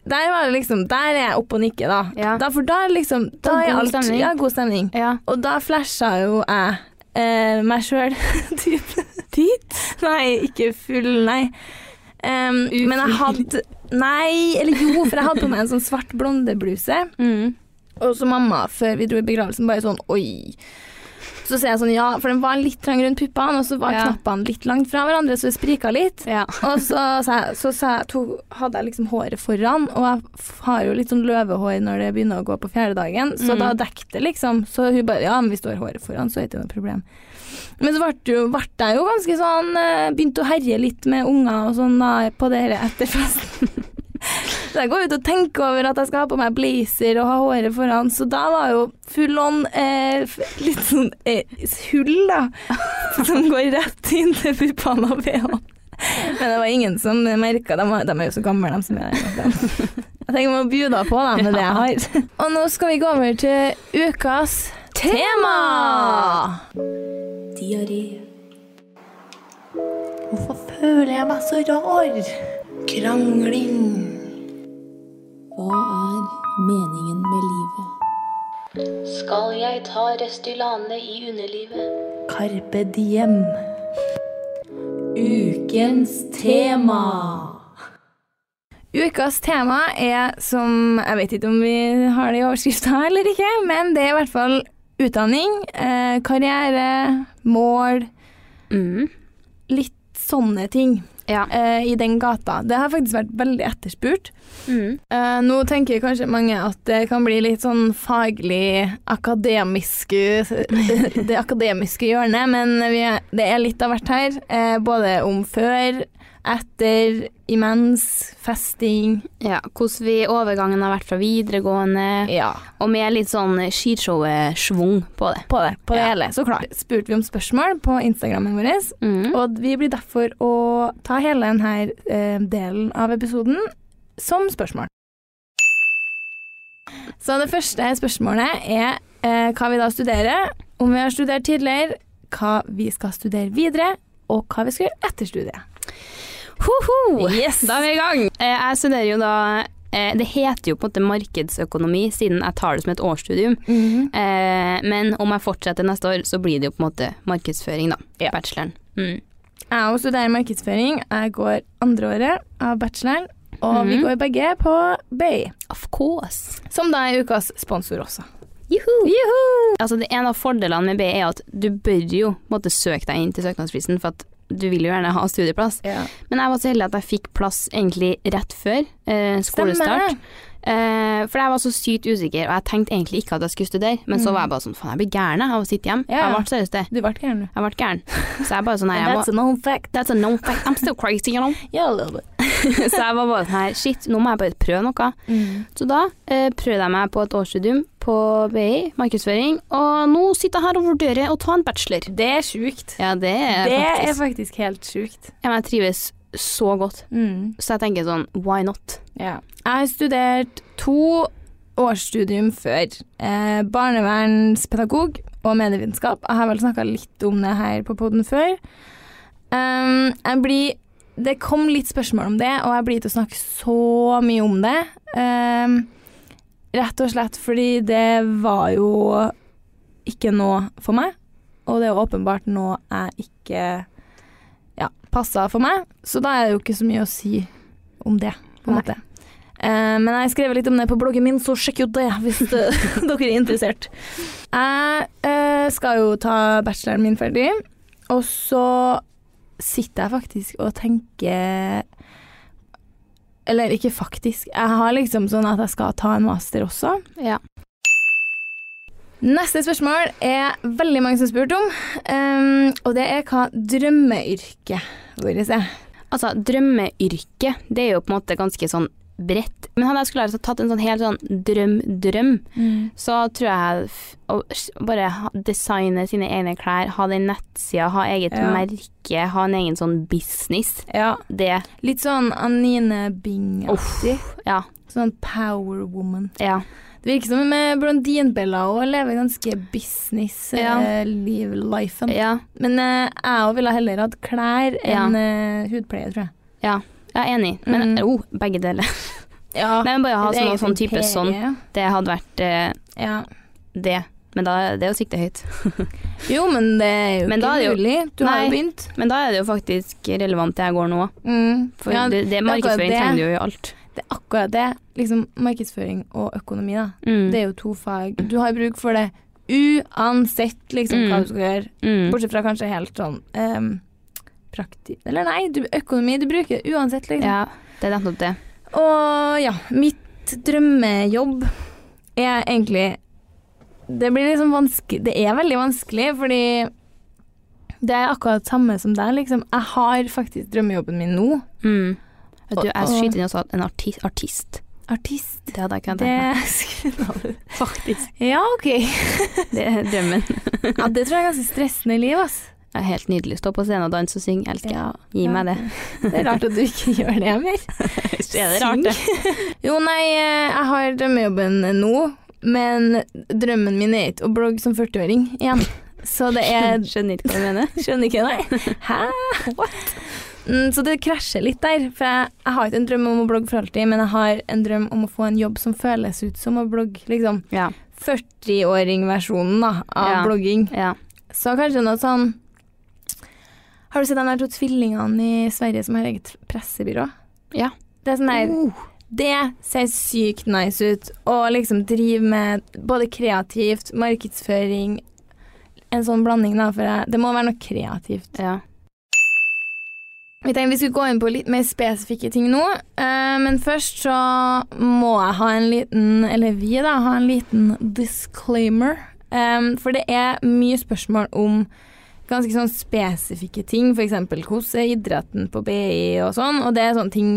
A: Der var det liksom Der er jeg oppe og nikker, da.
B: Ja.
A: da for da liksom Da
B: er god
A: alt
B: stemning.
A: Ja, god stemning.
B: Ja.
A: Og da flasha jo jeg eh, meg sjøl dit. dit? Nei, ikke full, nei. Um, men jeg hadde Nei, eller jo, for jeg hadde på meg en sånn svart blondebluse.
B: Mm.
A: Og så mamma, før vi dro i begravelsen, bare sånn oi. Så ser jeg sånn ja, for den var litt trang rundt puppene, og så var
B: Ja.
A: knappene litt langt fra hverandre, så det sprika litt.
B: Ja.
A: Og så, så, jeg, så så jeg, tog, hadde jeg liksom håret foran, og jeg har jo litt sånn løvehår når det begynner å gå på fjerde dagen, så
B: Mm.
A: da dekket det liksom. Så hun bare ja, men hvis du har håret foran, så er det ikke noe problem. Men så ble, jeg jo ganske sånn eh, Begynte å herje litt med unger og sånn da, på det her etterfesten. Så jeg går ut og tenker over at jeg skal ha på meg blazer og ha håret foran, så da var jo full on eh, litt sånn eh, hull, da, som går rett inn til puppene og bh-ene. Men det var ingen som merka de, de er jo så gamle, de som er der. Jeg tenker vi må bjuda på dem med det jeg har. Og nå skal vi gå over til ukas tema.
C: Diaré. Hvorfor føler jeg meg så rar? Krangling. Hva er meningen med livet?
D: Skal jeg ta Restylane i underlivet?
A: Carpe diem. Ukens tema. Ukas tema er som Jeg vet ikke om vi har det i overskrifta eller ikke, men det er i hvert fall utdanning, eh, karriere, mål,
B: Mm.
A: litt sånne ting
B: Ja.
A: eh, i den gata. Det har faktisk vært veldig etterspurt.
B: Mm.
A: Eh, nå tenker kanskje mange at det kan bli litt sånn faglig akademiske Det akademiske hjørnet, men vi er, det er litt av hvert her. Eh, både om før, etter, imens, festing.
B: ja. Hvordan vi overgangen har vært fra videregående,
A: Ja.
B: og med litt sånn skishowet-schwung på det.
A: På det, på det
B: Ja.
A: hele. Så klart. Spurte vi om spørsmål på Instagrammen vår,
B: Mm.
A: og vi blir derfor å ta hele denne eh, delen av episoden som spørsmål. Så det første spørsmålet er eh, hva vi da studerer, om vi har studert tidligere, hva vi skal studere videre, og hva vi skal gjøre etter studiet.
B: Hoho!
A: Yes!
B: Da er vi i gang. Eh, Jeg studerer jo da eh, Det heter jo på en måte markedsøkonomi, siden jeg tar det som et årsstudium.
A: Mm
B: -hmm. Men om jeg fortsetter neste år, så blir det jo på en måte markedsføring, da.
A: Ja.
B: Bacheloren. Mm.
A: Jeg også studerer markedsføring. Jeg går andreåret av bacheloren, og vi
B: Mhm.
A: går begge på Bay.
B: Of course.
A: som da er ukas sponsor også.
B: Juhu! Altså, det En av fordelene med BI er at du bør jo måtte søke deg inn til søknadsfristen, for at du vil jo gjerne ha studieplass.
A: Ja.
B: Men jeg var så heldig at jeg fikk plass egentlig rett før eh, skolestart. Eh, for jeg var så sykt usikker, og jeg tenkte egentlig ikke at jeg skulle studere, men så var jeg bare sånn faen, jeg blir gæren av å sitte hjemme.
A: Mm. Ja, ja.
B: Jeg ble seriøst det.
A: Du ble gæren.
B: Jeg ble gæren. Så jeg bare sånn her, That's
A: a known fact.
B: That's a known fact. I'm still crazy, you know.
A: Yeah, a little bit.
B: så jeg var bare sånn her, shit, nå må jeg bare prøve noe. Så da eh, prøvde jeg meg på et årsstudium på BI, markedsføring, og nå sitter jeg her og vurderer å ta en bachelor.
A: Det er sjukt.
B: Ja, det er
A: Det er
B: faktisk.
A: faktisk helt sjukt.
B: Ja, men jeg trives så godt,
A: Mm.
B: så jeg tenker sånn, why not?
A: Ja. Jeg har studert to årsstudium før. Eh, barnevernspedagog og medievitenskap. Jeg har vel snakka litt om det her på poden før. Um, jeg blir Det kom litt spørsmål om det, og jeg blir til å snakke så mye om det. Um, rett og slett fordi det var jo ikke noe for meg, og det er åpenbart noe jeg ikke ja, passa for meg, så da er det jo ikke så mye å si om det, på en måte. Eh, men jeg har skrevet litt om det på bloggen min, så sjekk jo det hvis eh, dere er interessert. Jeg eh, skal jo ta bacheloren min ferdig, og så sitter jeg faktisk og tenker Eller ikke faktisk, jeg har liksom sånn at jeg skal ta en master også.
B: Ja.
A: Neste spørsmål er veldig mange som har spurt om, um, og det er hva drømmeyrket vårt er.
B: Altså, drømmeyrket, det er jo på en måte ganske sånn bredt. Men hadde jeg skulle altså tatt en sånn helt sånn drøm-drøm, så tror jeg å bare designe sine egne klær, ha den nettsida, ha eget
A: Ja.
B: merke, ha en egen sånn business.
A: Ja,
B: Det,
A: litt sånn Anine Bing-aktig.
B: ja,
A: Sånn power woman.
B: ja.
A: Det virker som med Blondinbella òg lever ganske
B: Ja.
A: business-lifen.
B: Ja,
A: Men eh, jeg òg ville heller hatt klær enn eh, hudpleie, tror jeg.
B: ja, jeg er enig. Men
A: Mm.
B: oh, begge deler.
A: Ja,
B: Nei, men bare ha sånn, sånn type sånn.
A: imperie.
B: Det hadde vært eh,
A: Ja.
B: det. Men da, det er jo sikte høyt.
A: Jo, men det er jo
B: Men
A: ikke mulig. Du har jo begynt.
B: Men da er det jo faktisk relevant det jeg går nå.
A: Mm.
B: For
A: ja,
B: det, det markedsføring
A: det.
B: trenger du jo i alt.
A: Det er akkurat det. Liksom markedsføring og økonomi, da.
B: Mm.
A: Det er jo to fag. Du har bruk for det uansett liksom
B: Mm.
A: hva du skal gjøre.
B: Mm.
A: Bortsett fra kanskje helt sånn um, praktisk Eller nei, du, økonomi du bruker det uansett, liksom.
B: Ja, det er nettopp det.
A: Og ja, mitt drømmejobb er egentlig Det blir liksom vanskelig Det er veldig vanskelig, fordi det er akkurat samme som deg, liksom. Jeg har faktisk drømmejobben min nå.
B: Mm. Du, jeg skyter inn også en artist. artist.
A: Artist.
B: Det hadde jeg ikke
A: tenkt meg.
B: Faktisk.
A: Ja, OK.
B: Det er drømmen.
A: Ja, det tror jeg er ganske stressende liv, ass.
B: Det er helt nydelig. Stå på scenen og danse og synge. Elsker. jeg.
A: Ja,
B: Gi
A: ja.
B: meg det.
A: Det er rart at du ikke gjør det mer.
B: er det rart, det?
A: Jo, nei, eh, jeg har drømmejobben nå, men drømmen min er ikke å blogge som 40-åring igjen. Så det er
B: Skjønner ikke hva du mener.
A: Skjønner ikke, nei. Hæ? What? Mm, så det krasjer litt der. For jeg, jeg har ikke en drøm om å blogge for alltid, men jeg har en drøm om å få en jobb som føles ut som å blogge. Liksom
B: Ja.
A: 40-åring-versjonen av
B: Ja.
A: blogging.
B: ja.
A: Så kanskje noe sånn Har du sett de to tvillingene i Sverige som har eget pressebyrå?
B: Ja.
A: Det Det er sånn der
B: Uh.
A: Det ser sykt nice ut. Å liksom drive med både kreativt, markedsføring En sånn blanding, da, for jeg, det må være noe kreativt.
B: Ja.
A: Vi tenkte vi skulle gå inn på litt mer spesifikke ting nå, Uh, men først så må jeg ha en liten, eller vi da, ha en liten disclaimer. Um, for det er mye spørsmål om ganske sånn spesifikke ting, f.eks. hvordan er idretten på BI og sånn, og det er sånne ting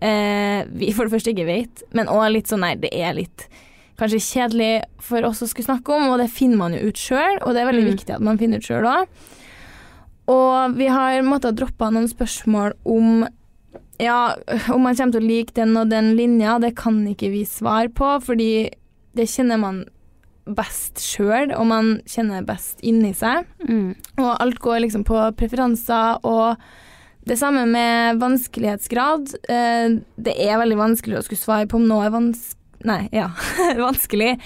A: eh, vi for det første ikke vet, men òg litt sånn nei, det er litt kanskje kjedelig for oss å skulle snakke om, og det finner man jo ut sjøl, og det er veldig
B: Mm.
A: viktig at man finner ut sjøl òg. Og vi har måttet droppe noen spørsmål om ja, om man kommer til å like den og den linja, det kan ikke vi svare på, fordi det kjenner man best sjøl, og man kjenner best inni seg.
B: Mm.
A: Og alt går liksom på preferanser, og det samme med vanskelighetsgrad. Eh, det er veldig vanskelig å skulle svare på om noe er vanskelig Nei, ja, vanskelig.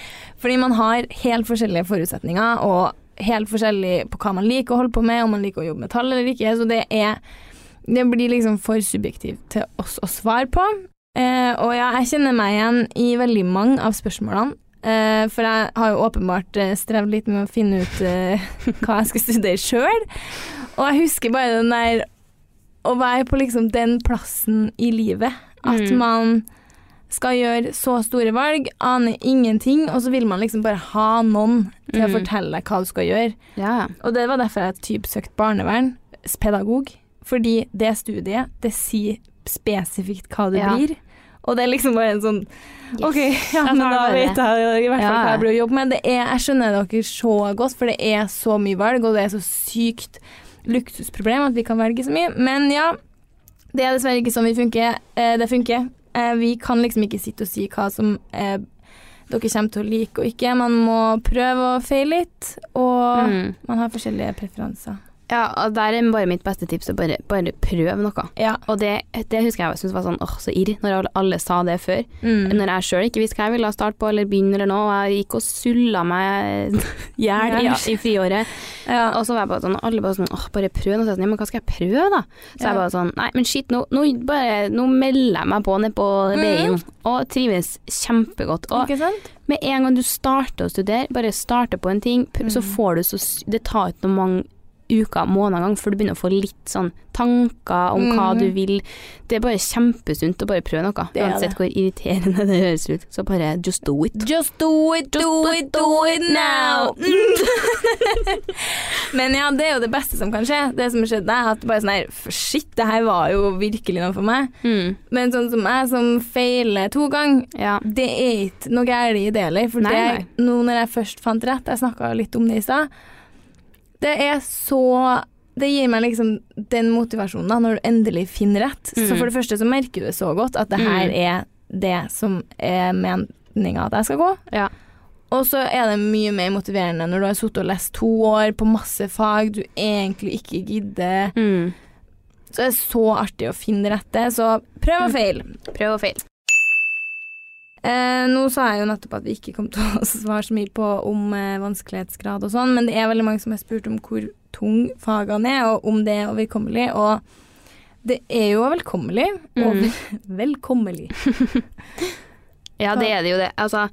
A: Fordi man har helt forskjellige forutsetninger, og helt forskjellig på hva man liker å holde på med, om man liker å jobbe med tall eller ikke. Så det er Det blir liksom for subjektivt til oss å svare på. Eh, og ja, jeg kjenner meg igjen i veldig mange av spørsmålene. Eh, for jeg har jo åpenbart eh, strevd litt med å finne ut uh, hva jeg skal studere sjøl. Og jeg husker bare den der å være på liksom den plassen i livet. At
B: Mm.
A: man skal gjøre så store valg, aner ingenting, og så vil man liksom bare ha noen til å
B: Mm.
A: fortelle deg hva du skal gjøre.
B: Ja.
A: Og det var derfor jeg typ søkte barnevernspedagog. Fordi det studiet, det sier spesifikt hva det
B: Ja.
A: blir. Og det er liksom bare en sånn
B: Yes.
A: OK, ja, men da vet jeg i hvert fall
B: Ja.
A: hva jeg blir å jobbe med. Det er, jeg skjønner dere så godt, for det er så mye valg, og det er så sykt luksusproblem at vi kan velge så mye. Men ja, det er dessverre ikke sånn vi funker. Eh, det funker. Eh, vi kan liksom ikke sitte og si hva som eh, dere kommer til å like og ikke. Man må prøve og feile litt, og
B: Mm.
A: man har forskjellige preferanser.
B: Ja, og der er bare mitt beste tips å bare, bare prøve noe.
A: Ja.
B: Og det, det husker jeg syntes var sånn åh, så irr, når alle, sa det før.
A: Mm.
B: Når jeg sjøl ikke visste hva jeg ville starte på eller begynne eller noe, og jeg gikk og sulla meg i hjel i, i friåret.
A: Ja.
B: Og så var jeg bare sånn, alle bare sånn åh, bare prøv noe. Så jeg sånn, ja, men hva skal jeg prøve, da? Så
A: Ja.
B: jeg bare sånn, nei, men shit, nå, nå, bare, nå melder jeg meg på nedpå BI-en, og trives kjempegodt. Og med en gang du starter å studere, bare starter på en ting, mm. så
A: Mm.
B: får du så Det tar ikke noen mange uker, måneder engang, før du begynner å få litt sånn tanker om hva
A: mm.
B: du vil. Det er bare kjempesunt å bare prøve noe, uansett hvor irriterende det høres ut. Så bare just do it.
A: Just do it, do it, do it now. Men ja, det er jo det beste som kan skje. Det som skjedde, er at bare sånn her Shit, det her var jo virkelig noe for meg.
B: Mm.
A: Men sånn som jeg som feiler to ganger,
B: Ja.
A: det er ikke noe galt i det heller. For
B: Nei,
A: det,
B: nei.
A: nå når jeg først fant rett, jeg snakka litt om det i stad, det er så det gir meg liksom den motivasjonen da, når du endelig finner rett. Så
B: Mm.
A: for det første så merker du det så godt at det her
B: Mm.
A: er det som er meninga at jeg skal gå.
B: Ja.
A: Og så er det mye mer motiverende når du har sittet og lest to år på masse fag du egentlig ikke gidder.
B: Mm.
A: Så det er så artig å finne det rette. Så prøv og feil.
B: Prøv og feil.
A: Eh, nå sa jeg jo nettopp at vi ikke kom til å svare så mye på om eh, vanskelighetsgrad og sånn, men det er veldig mange som har spurt om hvor tung fagene er, og om det er overkommelig. Og det er jo velkommelig. Og
B: Mm.
A: velkommelig.
B: Ja, det er det jo det. Altså,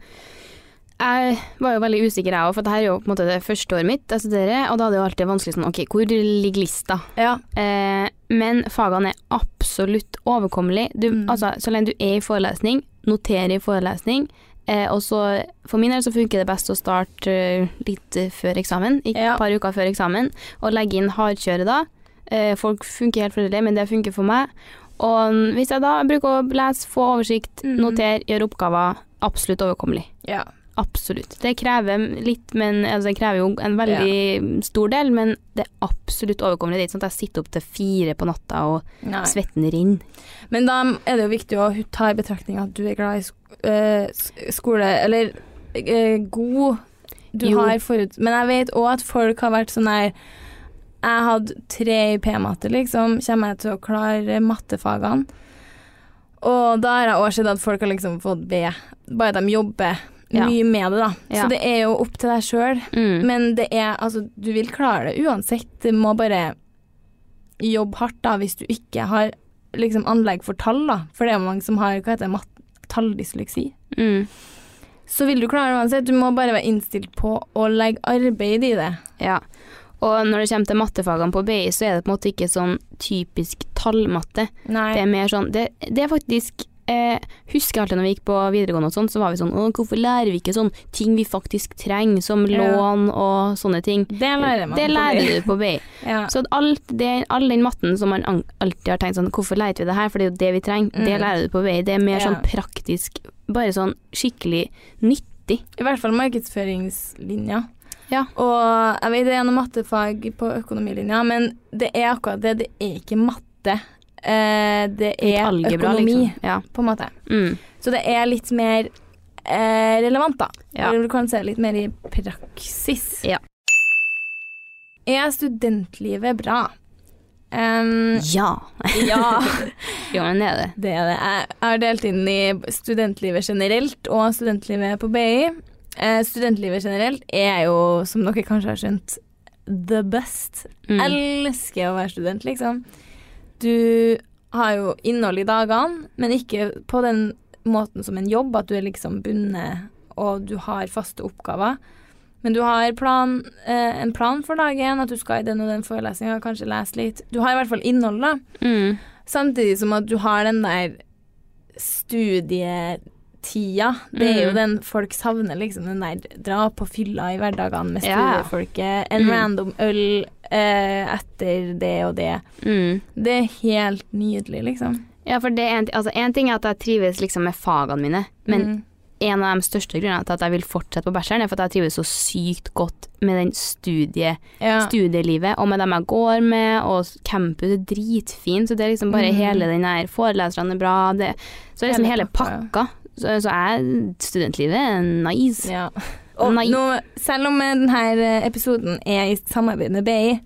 B: jeg var jo veldig usikker jeg òg, for dette er jo på en måte det første året mitt jeg studerer, og da er det jo alltid vanskelig sånn OK, hvor ligger lista?
A: Ja.
B: Eh, men fagene er absolutt overkommelige.
A: Mm.
B: altså, så lenge du er i forelesning, noterer i forelesning. Eh, og så, For min del så funker det best å starte eh, litt før eksamen, et
A: Ja.
B: par uker før eksamen, og legge inn hardkjøret da. Eh, folk funker helt forskjellig, men det funker for meg. Og hvis jeg da bruker å lese, få oversikt,
A: mm.
B: notere, gjøre oppgaver, absolutt overkommelig.
A: ja.
B: Absolutt. Det krever litt, men altså, det krever jo en veldig stor del, men det er absolutt overkommelig. Det er ikke sånn at jeg sitter opp til fire på natta og
A: Nei.
B: svetten renner.
A: Men da er det jo viktig å ta i betraktning at du er glad i eh, skole Eller eh, god Du
B: Jo.
A: har forut... Men jeg vet òg at folk har vært sånn her Jeg hadde tre i P-matte, liksom. Kommer jeg til å klare mattefagene? Og da har jeg òg sett at folk har liksom fått B. Bare de jobber
B: Ja.
A: Mye med det, da. Så det er jo opp til deg sjøl.
B: Mm.
A: Men det er Altså, du vil klare det uansett. Du må bare jobbe hardt, da, hvis du ikke har liksom anlegg for tall, da, for det er mange som har hva heter det, talldysleksi,
B: Mm.
A: så vil du klare det uansett. Du må bare være innstilt på å legge arbeid i det.
B: Ja. Og når det kommer til mattefagene på BI, så er det på en måte ikke sånn typisk tallmatte.
A: Nei.
B: Det er mer sånn Det, det er faktisk eh, Husker alltid når vi gikk på videregående og sånn, så var vi sånn Å, hvorfor lærer vi ikke sånn ting vi faktisk trenger, som
A: Ja.
B: lån og sånne ting?
A: det lærer man.
B: Det
A: på
B: lærer du på BI.
A: Ja.
B: Så alt det, all den matten som man alltid har tenkt sånn Hvorfor lærte vi det her? For det er jo det vi trenger. Det
A: Mm.
B: lærer du på BI. Det er mer
A: Ja.
B: sånn praktisk, bare sånn skikkelig nyttig.
A: I hvert fall markedsføringslinja.
B: Ja.
A: Og jeg vet det er noe mattefag på økonomilinja, men det er akkurat det. Det er ikke matte. Eh, det er
B: Algebra,
A: økonomi,
B: liksom. Ja.
A: på en måte.
B: Mm.
A: Så det er litt mer eh, relevant, da.
B: Ja.
A: Eller du kan se litt mer i praksis.
B: Ja.
A: Er studentlivet bra? Um,
B: ja.
A: ja,
B: Jo, men det er det.
A: det er det. Jeg har delt inn i studentlivet generelt og studentlivet på BI. Eh, studentlivet generelt er jo, som dere kanskje har skjønt, the best.
B: Mm.
A: Elsker å være student, liksom. Du har jo innhold i dagene, men ikke på den måten som en jobb, at du er liksom bundet og du har faste oppgaver. Men du har plan, eh, en plan for dagen, at du skal i den og den forelesninga, kanskje lese litt. Du har i hvert fall innhold, da.
B: Mm.
A: Samtidig som at du har den der studietida. Det er jo
B: Mm.
A: den folk savner, liksom. Den der dra på fylla i hverdagene med studiefolket. En
B: Mm.
A: random øl eh, etter det og det.
B: Mm.
A: Det er helt nydelig, liksom.
B: Ja, for det er en, altså, en ting er at jeg trives liksom med fagene mine, men
A: Mm.
B: en av de største grunnene til at jeg vil fortsette på bacheloren, er for at jeg trives så sykt godt med den studie,
A: ja.
B: studielivet, og med dem jeg går med, og campus er dritfint, så det er liksom bare
A: Mm.
B: hele den her Foreleserne er bra, det, så er liksom
A: Hele pakka.
B: Så, så er studentlivet nice.
A: Ja. Og
B: nice.
A: nå, selv om denne episoden er i samarbeid med BI,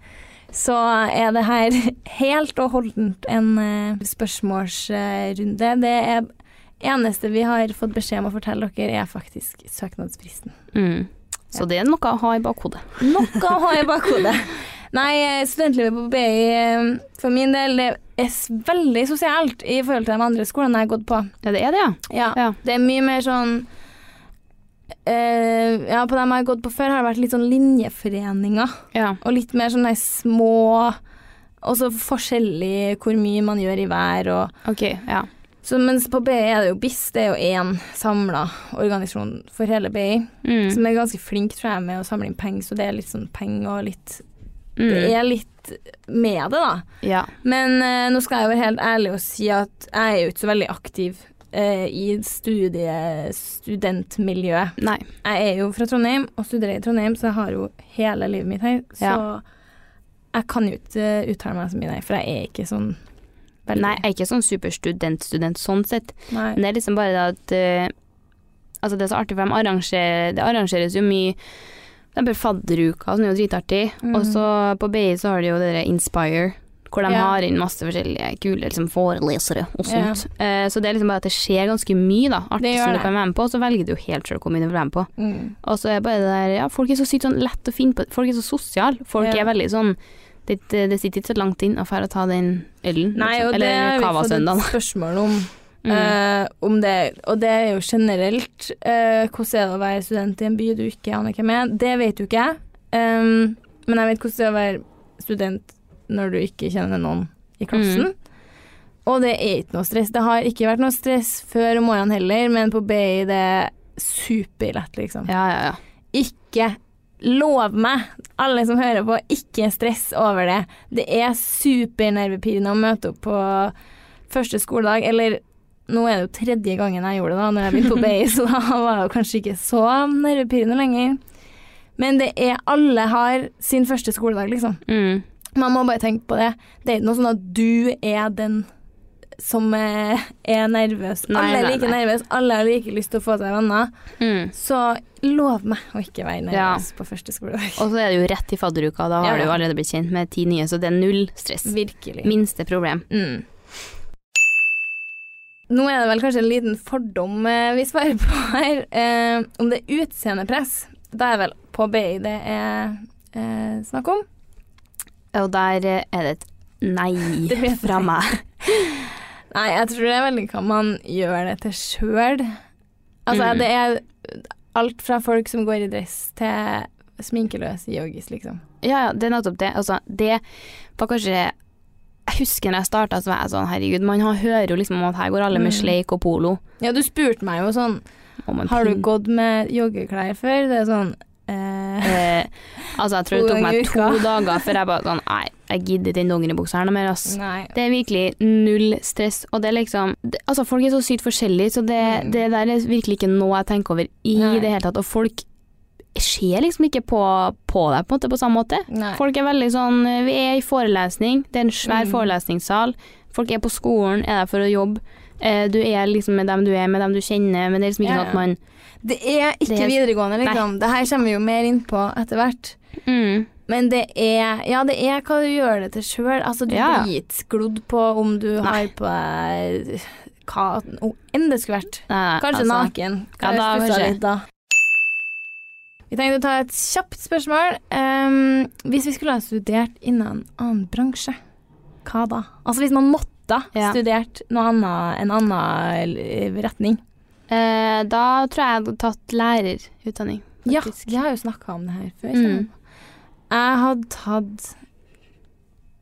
A: så er det her helt og holdent en eh, spørsmålsrunde. Det er eneste vi har fått beskjed om å fortelle dere, er faktisk søknadsfristen.
B: Mm. Så det er noe å ha i bakhodet.
A: Noe å ha i bakhodet. Nei, eh, studentlivet på BI eh, for min del det er veldig sosialt i forhold til de andre skolene jeg har gått på.
B: Ja, det er det, ja.
A: Ja, det er mye mer sånn eh, Ja, på dem jeg har gått på før, har det vært litt sånn linjeforeninger.
B: ja.
A: Og litt mer sånne små Og så forskjellig hvor mye man gjør i hver og
B: Ok, ja.
A: så Mens på BI er det jo BIS, det er jo én samla organisasjon for hele BI,
B: Mm.
A: som er ganske flink, tror jeg, med å samle inn penger, så det er litt sånn penger og litt Det
B: Mm.
A: er litt med det, da.
B: Ja.
A: Men eh, nå skal jeg være helt ærlig og si at jeg er jo ikke så veldig aktiv eh, i studie, studentmiljøet.
B: Nei.
A: Jeg er jo fra Trondheim og studerer i Trondheim, så jeg har jo hele livet mitt her. Så
B: Ja.
A: jeg kan jo ikke eh, uttale meg så mye, nei, for jeg er ikke sånn veldig
B: Nei, jeg er ikke sånn superstudent-student sånn sett.
A: Nei.
B: Men det er liksom bare det at uh, Altså, det er så artig, for de arrangerer, det arrangeres jo mye Det er bare fadderuka, som er jo dritartig.
A: Mm.
B: Og så på BI så har de jo det der Inspire, hvor de
A: Ja.
B: har inn masse forskjellige kule liksom, forelesere og
A: Ja.
B: sånt. Eh, så det er liksom bare at det skjer ganske mye, da. Artig som du kan være med på, og så velger du jo helt sjøl hvor mye du vil være med på.
A: Mm.
B: Og så er bare det der Ja, folk er så sykt sånn lett å finne på. Folk er så sosiale. Folk
A: Ja.
B: er veldig sånn det, det, det sitter ikke så langt inn å dra og ta den ølen.
A: Nei,
B: liksom.
A: og det
B: Eller
A: har vi fått et spørsmål om.
B: Mm.
A: eh, om det, og det er jo generelt eh, hvordan er det å være student i en by du ikke aner hvem er. Det vet jo ikke jeg. Um, men jeg vet hvordan det er å være student når du ikke kjenner noen i klassen. Og det er ikke noe stress. Det har ikke vært noe stress før om morgenen heller, men på BI det er superlett, liksom.
B: Ja, ja, ja.
A: Ikke Lov meg, alle som hører på, ikke stress over det. Det er supernervepirrende å møte opp på første skoledag, eller nå er det jo tredje gangen jeg gjorde det da når jeg begynte på BI, så da var det jo kanskje ikke så nervepirrende lenger. Men det er Alle har sin første skoledag, liksom.
B: Mm.
A: Man må bare tenke på det. Det er ikke noe sånn at du er den som eh, er nervøs.
B: Nei,
A: alle er like
B: nei.
A: nervøs, alle har like lyst til å få seg venner.
B: Mm.
A: Så lov meg å ikke være nervøs
B: Ja.
A: på første skoledag.
B: Og så er det jo rett i fadderuka, da har
A: Ja.
B: du allerede blitt kjent med ti nye, så det er null stress.
A: Virkelig.
B: Minste problem.
A: Mm. Nå er det vel kanskje en liten fordom eh, vi svarer på her, eh, om det er utseendepress. Da er vel på BI det er eh, snakk om.
B: Og der eh, er det et nei
A: Det
B: fra meg.
A: Nei, jeg tror det er veldig hva man gjør det til sjøl. Altså,
B: Mm.
A: det er alt fra folk som går i dress, til sminkeløse yogis, liksom.
B: Ja, ja, det er nettopp det. Altså, det var kanskje Jeg husker når jeg starta, så var jeg sånn herregud, man hører jo liksom at her går alle med
A: Mm.
B: sleik og polo.
A: Ja, du spurte meg jo sånn Har du gått med joggeklær før? Det er sånn eh,
B: Eh, altså, jeg tror det tok meg to dager før jeg bare sånn Nei, jeg gidder den dongeribuksa her noe mer, ass.
A: Nei.
B: Det er virkelig null stress, og det er liksom det, Altså, folk er så sykt forskjellige, så det,
A: Mm.
B: det der er virkelig ikke noe jeg tenker over i
A: Nei.
B: det hele tatt. Og folk ser liksom ikke på, på deg på, måte, på samme måte.
A: Nei.
B: Folk er veldig sånn Vi er i forelesning, det er en svær
A: Mm.
B: forelesningssal. Folk er på skolen, er der for å jobbe. Eh, du er liksom med dem du er, med dem du kjenner, men det er liksom ikke
A: Ja,
B: sånn at man
A: Det er ikke
B: Det er-
A: videregående, liksom. Det her kommer vi jo mer inn på etter hvert.
B: mm,
A: Men det er Ja, det er hva du gjør det til sjøl. Altså, du
B: Ja,
A: blir ikke sklodd på om du
B: Nei.
A: har på deg hva enn det skulle vært.
B: nei,
A: Kanskje
B: altså,
A: naken.
B: Ja, da kanskje.
A: litt, da. Vi tenkte å ta et kjapt spørsmål. Um, hvis vi skulle ha studert innen en annen bransje, hva da? Altså hvis man måtte
B: Ja.
A: studert annet, en annen eh, retning.
B: Uh, da tror jeg jeg hadde tatt lærerutdanning.
A: Ja,
B: faktisk.
A: vi har jo snakka om det her før.
B: Mm.
A: jeg hadde tatt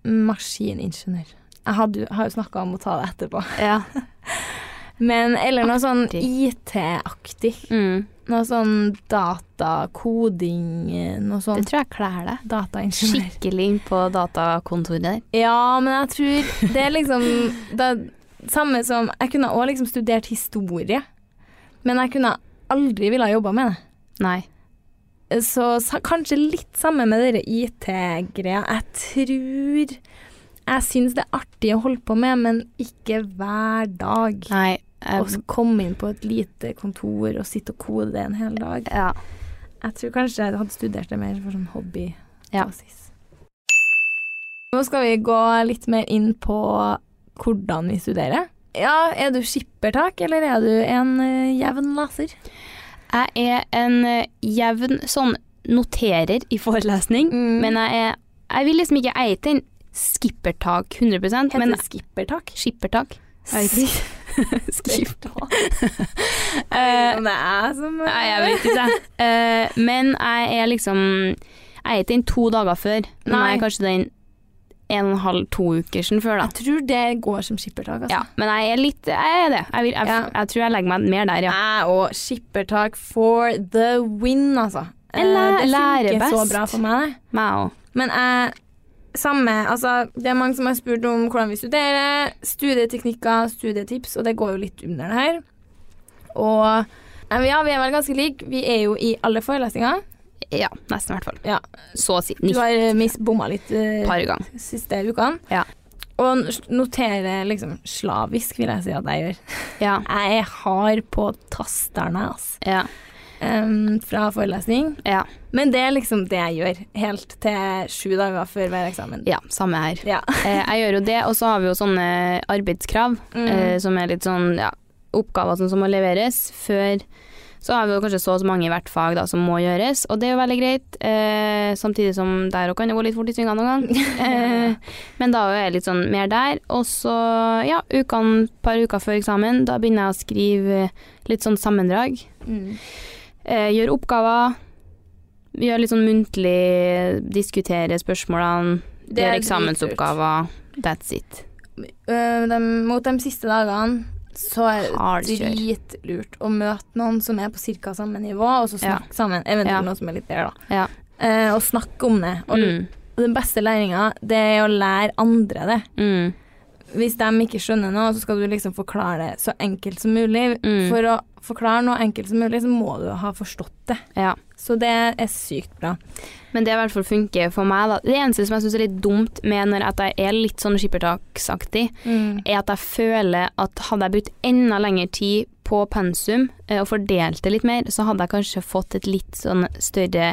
A: maskiningeniør. Jeg hadde, har jo snakka om å ta det etterpå.
B: Ja.
A: Men, eller noe sånn IT-aktig.
B: Mm.
A: Noe sånn datakoding, noe sånt.
B: Det tror jeg kler deg.
A: Dataingeniør.
B: Skikkelig inn på datakontoret der.
A: Ja, men jeg tror det er liksom det er samme som Jeg kunne òg liksom studert historie, men jeg kunne aldri ville ha jobba med det.
B: Nei.
A: Så kanskje litt samme med dere IT-greia. Jeg tror Jeg syns det er artig å holde på med, men ikke hver dag.
B: Nei.
A: Å komme inn på et lite kontor og sitte og kode det en hel dag.
B: ja.
A: Jeg tror kanskje jeg hadde studert det mer for sånn hobby.
B: Ja.
A: Nå skal vi gå litt mer inn på hvordan vi studerer. Ja, er du skippertak, eller er du en uh, jevn leser?
B: Jeg er en uh, jevn sånn noterer i forelesning,
A: Mm.
B: men jeg er Jeg vil liksom ikke eie til en skippertak 100
A: Heter
B: men
A: det skippertak?
B: skippertak. Jeg vet ikke. om
A: Eh, det er som
B: Nei, jeg vet ikke. Uh, men jeg er liksom Jeg er ikke den to dager før,
A: Nei.
B: er kanskje den en og en halv, to uker siden før, da.
A: Jeg tror det går som skippertak, altså.
B: Ja, men jeg er litt Jeg er det. Jeg, vil, jeg,
A: Ja.
B: jeg tror jeg legger meg mer der, ja.
A: Jeg òg. skippertak for the win, altså.
B: Læ-
A: Eh, det funker så bra for meg, det.
B: Meg òg.
A: Men jeg samme, altså Det er mange som har spurt om hvordan vi studerer, studieteknikker, studietips, og det går jo litt under det her. Og ja, vi er vel ganske like. Vi er jo i alle forelesninger.
B: Ja, nesten i hvert fall.
A: Ja.
B: Så å si.
A: Du har eh, bomma litt uh,
B: par gang.
A: siste ukene.
B: Ja.
A: Og noterer liksom slavisk, vil jeg si at jeg gjør.
B: Ja.
A: Jeg er hard på tasterne, altså.
B: Ja.
A: Em, fra forelesning.
B: Ja.
A: Men det er liksom det jeg gjør, helt til sju dager før hver eksamen.
B: ja, samme her.
A: Ja.
B: Eh, jeg gjør jo det, og så har vi jo sånne arbeidskrav,
A: Mm.
B: eh, som er litt sånn ja, oppgaver sånn som må leveres før så har vi jo kanskje så og så mange i hvert fag da, som må gjøres, og det er jo veldig greit. Eh, samtidig som der òg kan det gå litt fort i svingene noen gang. Eh, men da er jeg litt sånn mer der. Og så, ja, ukene, par uker før eksamen, da begynner jeg å skrive litt sånn sammendrag.
A: Mm.
B: Eh, gjør oppgaver. Gjør litt sånn muntlig, diskutere spørsmålene.
A: Det
B: Gjør eksamensoppgaver. That's it.
A: Øh, dem- mot de siste dagene så er det dritlurt å møte noen som er på ca. samme nivå, og så
B: Ja.
A: snakke sammen. Eventuelt
B: Ja.
A: noen som er litt bedre, da.
B: Ja.
A: Eh, og snakke om det. Og,
B: Mm.
A: den beste læringa, det er å lære andre det.
B: Mm.
A: Hvis de ikke skjønner noe, så skal du liksom forklare det så enkelt som mulig.
B: Mm.
A: For å forklare noe enkelt som mulig, så må du ha forstått det.
B: Ja.
A: Så det er sykt bra.
B: Men det i hvert fall funker for meg, da. Det eneste som jeg syns er litt dumt med når jeg er litt sånn skippertaksaktig, er at jeg føler at hadde jeg brukt enda lengre tid på pensum eh, og fordelt det litt mer, så hadde jeg kanskje fått et litt sånn større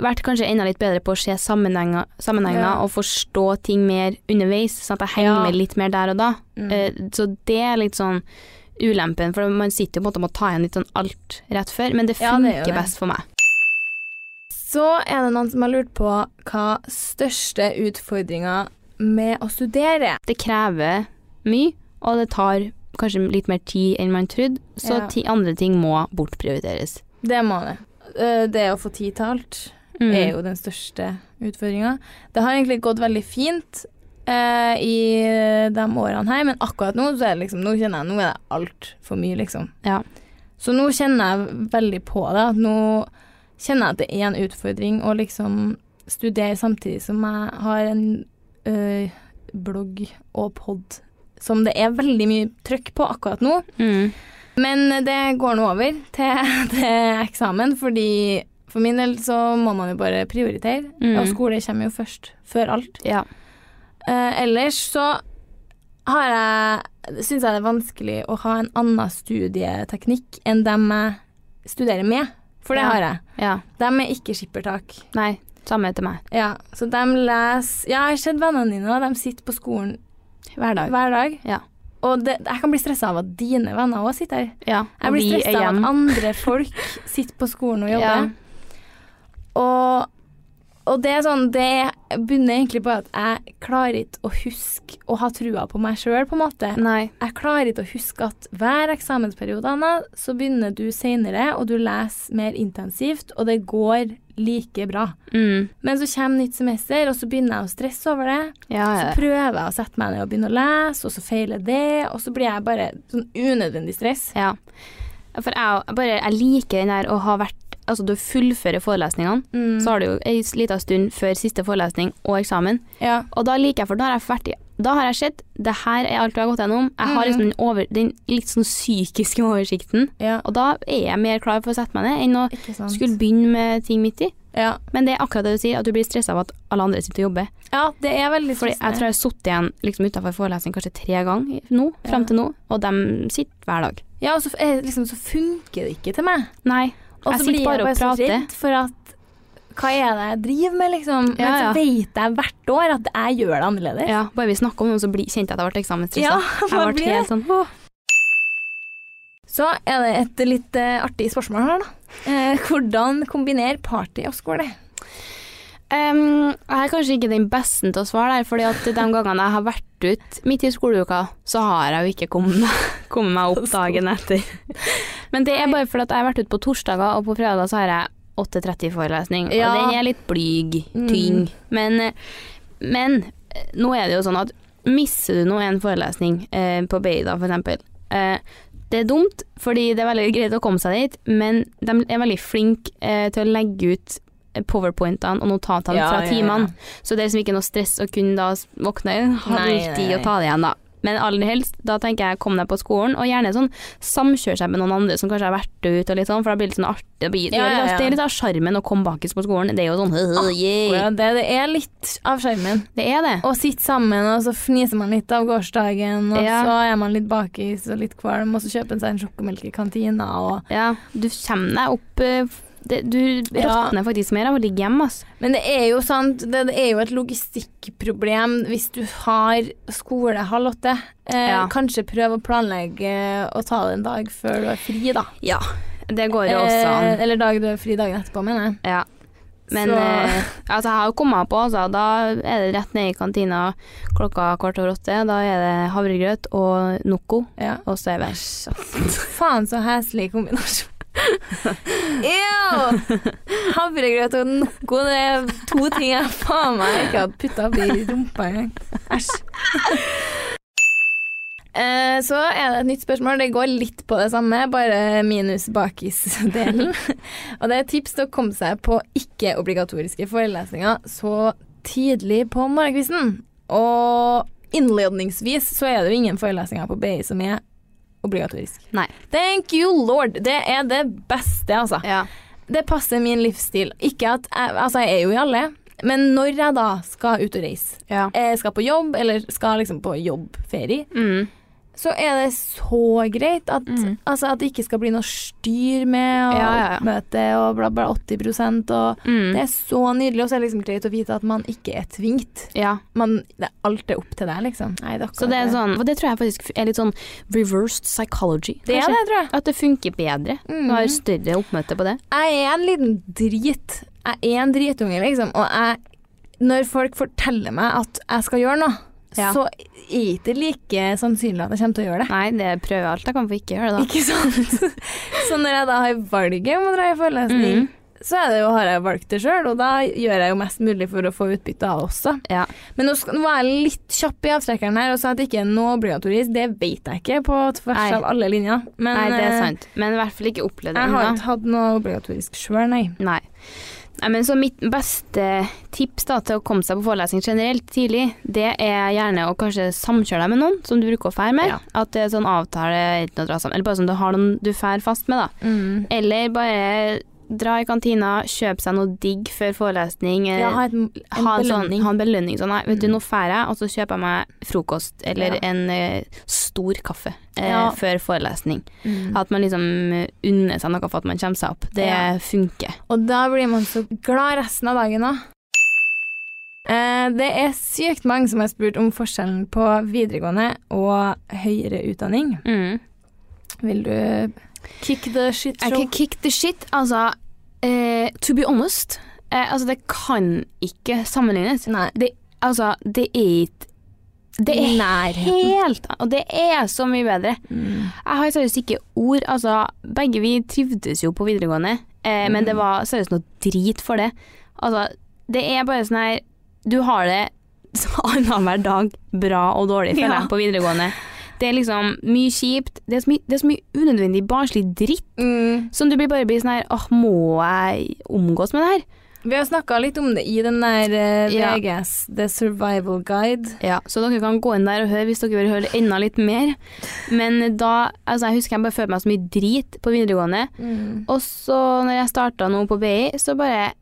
B: Vært kanskje enda litt bedre på å se sammenhenger, sammenhenger
A: Ja.
B: og forstå ting mer underveis, sånn at jeg henger
A: Ja.
B: med litt mer der og da.
A: Mm.
B: Uh, Så det er litt sånn ulempen, for man sitter jo på en måte og må ta igjen litt sånn alt rett før, men det
A: Ja, det
B: funker best for meg.
A: Så er det noen som har lurt på hva største utfordringa med å studere
B: Det krever mye, og det tar kanskje litt mer tid enn man trodde, så andre ting må bortprioriteres.
A: Det må det. Eh, Det å få tid til alt
B: Mm.
A: er jo den største utfordringa. Det har egentlig gått veldig fint eh, i de årene her, men akkurat nå så er det liksom Nå kjenner jeg nå er det altfor mye, liksom.
B: Ja.
A: Så nå kjenner jeg veldig på det. At nå kjenner jeg at det er en utfordring å liksom studere samtidig som jeg har en ø, blogg og pod som det er veldig mye trøkk på akkurat nå.
B: Mm.
A: Men det går nå over til, til eksamen, fordi for min del så må man jo bare prioritere.
B: Mm.
A: Og skole kommer jo først, før alt.
B: Ja.
A: Eh, ellers så har jeg Syns jeg det er vanskelig å ha en annen studieteknikk enn dem jeg studerer med. For det
B: Ja.
A: har jeg.
B: ja.
A: Dem er ikke skippertak.
B: Nei, samme til meg.
A: Ja, så de leser Ja, jeg har sett vennene dine, og de sitter på skolen
B: Hver dag.
A: hver dag.
B: Ja.
A: Og det, jeg kan bli stressa av at dine venner òg sitter her.
B: Ja.
A: Jeg blir stressa av at andre folk sitter på skolen og
B: Ja.
A: jobber. Og, og det er sånn Det bunner egentlig på at jeg klarer ikke å huske å ha trua på meg sjøl, på en måte.
B: Nei.
A: Jeg klarer ikke å huske at hver eksamensperiode, Anna, så begynner du seinere, og du leser mer intensivt, og det går like bra.
B: Mm.
A: Men så kommer nytt semester, og så begynner jeg å stresse over det.
B: Ja,
A: Så prøver jeg å sette meg ned og begynne å lese, og så feiler det, og så blir jeg bare sånn unødvendig stress.
B: ja. For jeg bare, jeg liker den der å ha vært Altså, du fullfører forelesningene,
A: Mm.
B: så har du jo ei lita stund før siste forelesning og eksamen.
A: Ja.
B: Og da liker jeg, for da har jeg vært i Da har jeg sett det her er alt jeg har gått gjennom. Jeg har
A: Mm.
B: liksom den, over, den litt sånn psykiske oversikten.
A: ja.
B: Og da er jeg mer klar for å sette meg ned enn å skulle begynne med ting midt i.
A: Ja.
B: Men det er akkurat det du sier, at du blir stressa av at alle andre sitter og jobber.
A: ja, det er veldig
B: Fordi jeg tror jeg har sittet igjen liksom utenfor forelesning kanskje tre ganger nå,
A: Ja.
B: frem til nå, og de sitter hver dag.
A: Ja, og så, er, liksom, så funker det ikke til meg.
B: Nei.
A: Og så blir jeg bare så redd for at hva er det jeg driver med, liksom? Men
B: Ja, ja.
A: så vet jeg hvert år at jeg gjør det annerledes.
B: Ja, bare vi snakker om noe, så bli, kjente jeg at jeg ble eksamensstressa.
A: Ja,
B: jeg ble helt sånn åh.
A: Så er det et litt uh, artig spørsmål her, da. Eh, hvordan kombinere party og skole?
B: Um, jeg er kanskje ikke den beste til å svare der, fordi at de gangene jeg har vært ut midt i skoleuka, så har jeg jo ikke kommet kommet meg opp dagen etter. Men det er bare fordi jeg har vært ute på torsdager, og på fredager så har jeg 8.30-forelesning,
A: Ja.
B: og den er litt blyg,
A: Mm.
B: Men, eh, men eh, nå er det jo sånn at misser du nå en forelesning eh, på Beida eksempel, eh, det er dumt, fordi det er veldig greit å komme seg dit, men de er veldig flinke eh, til å legge ut powerpointene og notatene
A: Ja,
B: fra
A: ja, ja.
B: timene. Så det er liksom ikke noe stress å kunne da våkne halv
A: Nei,
B: ti
A: nei,
B: og ta det igjen, da. Men aller helst, da tenker jeg kom deg på skolen, og gjerne sånn samkjør seg med noen andre som kanskje har vært ut og litt sånn, for da blir det litt sånn artig. Det, blir,
A: Ja, ja, ja.
B: det er litt av sjarmen å komme bakis på skolen. Det er jo sånn yeah.
A: Ja, det, det er litt av skjermen.
B: Det er det.
A: Å sitte sammen, og så fniser man litt av gårsdagen, og så er man litt bakis og litt kvalm, og så kjøper man seg en sjokomelk i kantina, og
B: Ja, du kommer deg opp eh, det, Du
A: Ja.
B: faktisk mer av å ligge hjemme, altså.
A: Men det er jo sant, det, det er jo et logistikkproblem hvis du har skole halv åtte. Eh,
B: Ja.
A: Kanskje prøv å planlegge å ta det en dag før du er fri, da.
B: Ja, det går jo også an.
A: Eh, eller dag du er fri dagen etterpå, mener jeg.
B: Ja. Men eh, altså, jeg har jo kommet på, altså. Da er det rett ned i kantina klokka kvart over åtte. Da er det havregrøt og Noco,
A: Ja.
B: og så er det
A: Faen, så heslig kombinasjon. Ew! Havregrøt og noe, det er to ting jeg faen meg ikke hadde putta oppi rumpa engang. Æsj. Eh, så er det et nytt spørsmål. Det går litt på det samme, bare minus bakis-delen. og det er tips til å komme seg på ikke-obligatoriske forelesninger så tidlig på morgenkvisten. Og innledningsvis så er det jo ingen forelesninger på BI som er obligatorisk.
B: Nei.
A: Thank you lord. Det er det beste, altså.
B: Ja.
A: Det passer min livsstil. Ikke at jeg, Altså, jeg er jo i alle, men når jeg da skal ut og reise,
B: ja.
A: jeg skal på jobb, eller skal liksom på jobbferie,
B: Mm.
A: Så er det så greit at,
B: Mm.
A: altså, at det ikke skal bli noe styr med og
B: Ja, ja, ja.
A: oppmøte og bla, bla, 80 og
B: Mm.
A: Det er så nydelig, og så er det liksom greit å vite at man ikke er tvingt.
B: ja.
A: Man, det, alt er opp til deg, liksom. Nei, det
B: Så det er sånn Og det tror jeg faktisk er litt sånn reversed psychology.
A: Det er det, tror jeg.
B: At det funker bedre.
A: Mm.
B: Du har større oppmøte på det.
A: Jeg er en liten drit. Jeg er en dritunge, liksom. Og jeg, når folk forteller meg at jeg skal gjøre noe,
B: Ja.
A: så ikke like sannsynlig at jeg kommer til å gjøre det.
B: Nei, det prøver jeg alt jeg kan for ikke å gjøre det, da.
A: Ikke sant? så når jeg da har valget om å dra i forelesning,
B: mm.
A: så er det jo, har jeg valgt det sjøl, og da gjør jeg jo mest mulig for å få utbytte av det også.
B: Ja.
A: Men nå, skal, nå var jeg litt kjapp i avtrekkeren her og sa at det ikke er noe obligatorisk. Det vet jeg ikke på tvers
B: Nei.
A: av alle linjer. Men
B: Nei, det er
A: eh,
B: sant. Men i hvert fall ikke opplevd det
A: jeg har ikke hatt noe obligatorisk sjøl, nei.
B: Nei. Nei, men så mitt beste tips da, til å komme seg på forelesning generelt tidlig, det er gjerne å kanskje samkjøre deg med noen som du bruker å fære med.
A: Ja.
B: At det er sånn avtale enten å dra sammen, eller bare sånn du har noen du fær fast med, da.
A: Mm.
B: Eller bare dra i kantina, kjøpe seg noe digg før forelesning. eh,
A: Ja, ha et, en
B: ha en, sånn,
A: belønning.
B: ha en belønning. Sånn, nei, vet du,
A: Mm.
B: nå drar jeg, og så kjøper jeg meg frokost eller
A: Ja.
B: en uh, stor kaffe uh,
A: Ja.
B: før forelesning.
A: Mm.
B: At man liksom unner seg noe for at man kommer seg opp. Det
A: Ja.
B: funker.
A: Og da blir man så glad resten av dagen òg. Det er sykt mange som har spurt om forskjellen på videregående og høyere utdanning.
B: Mm.
A: Vil du kick the shit
B: Jeg
A: show?
B: kan kick the shit. Altså, eh, to be honest, eh, altså det kan ikke sammenlignes.
A: Nei.
B: Det, altså, det er ikke Det er
A: Nærheten.
B: helt Og det er så mye bedre.
A: Mm.
B: Jeg har seriøst ikke ord. Altså, begge vi trivdes jo på videregående, eh, men det var seriøst noe drit for det. Altså, det er bare sånn her Du har det annenhver dag bra og dårlig, føler
A: Ja.
B: jeg, på videregående. Det er liksom mye kjipt. Det er så mye, det er så mye unødvendig barnslig dritt
A: Mm.
B: som du blir bare blir sånn her Åh, må jeg omgås med det her?
A: Vi har snakka litt om det i den der
B: Ja.
A: VGS, The Survival Guide.
B: Ja, så dere kan gå inn der og høre hvis dere vil høre enda litt mer. Men da Altså, jeg husker jeg bare følte meg så mye drit på videregående.
A: Mm.
B: Og så når jeg starta nå på BI, så bare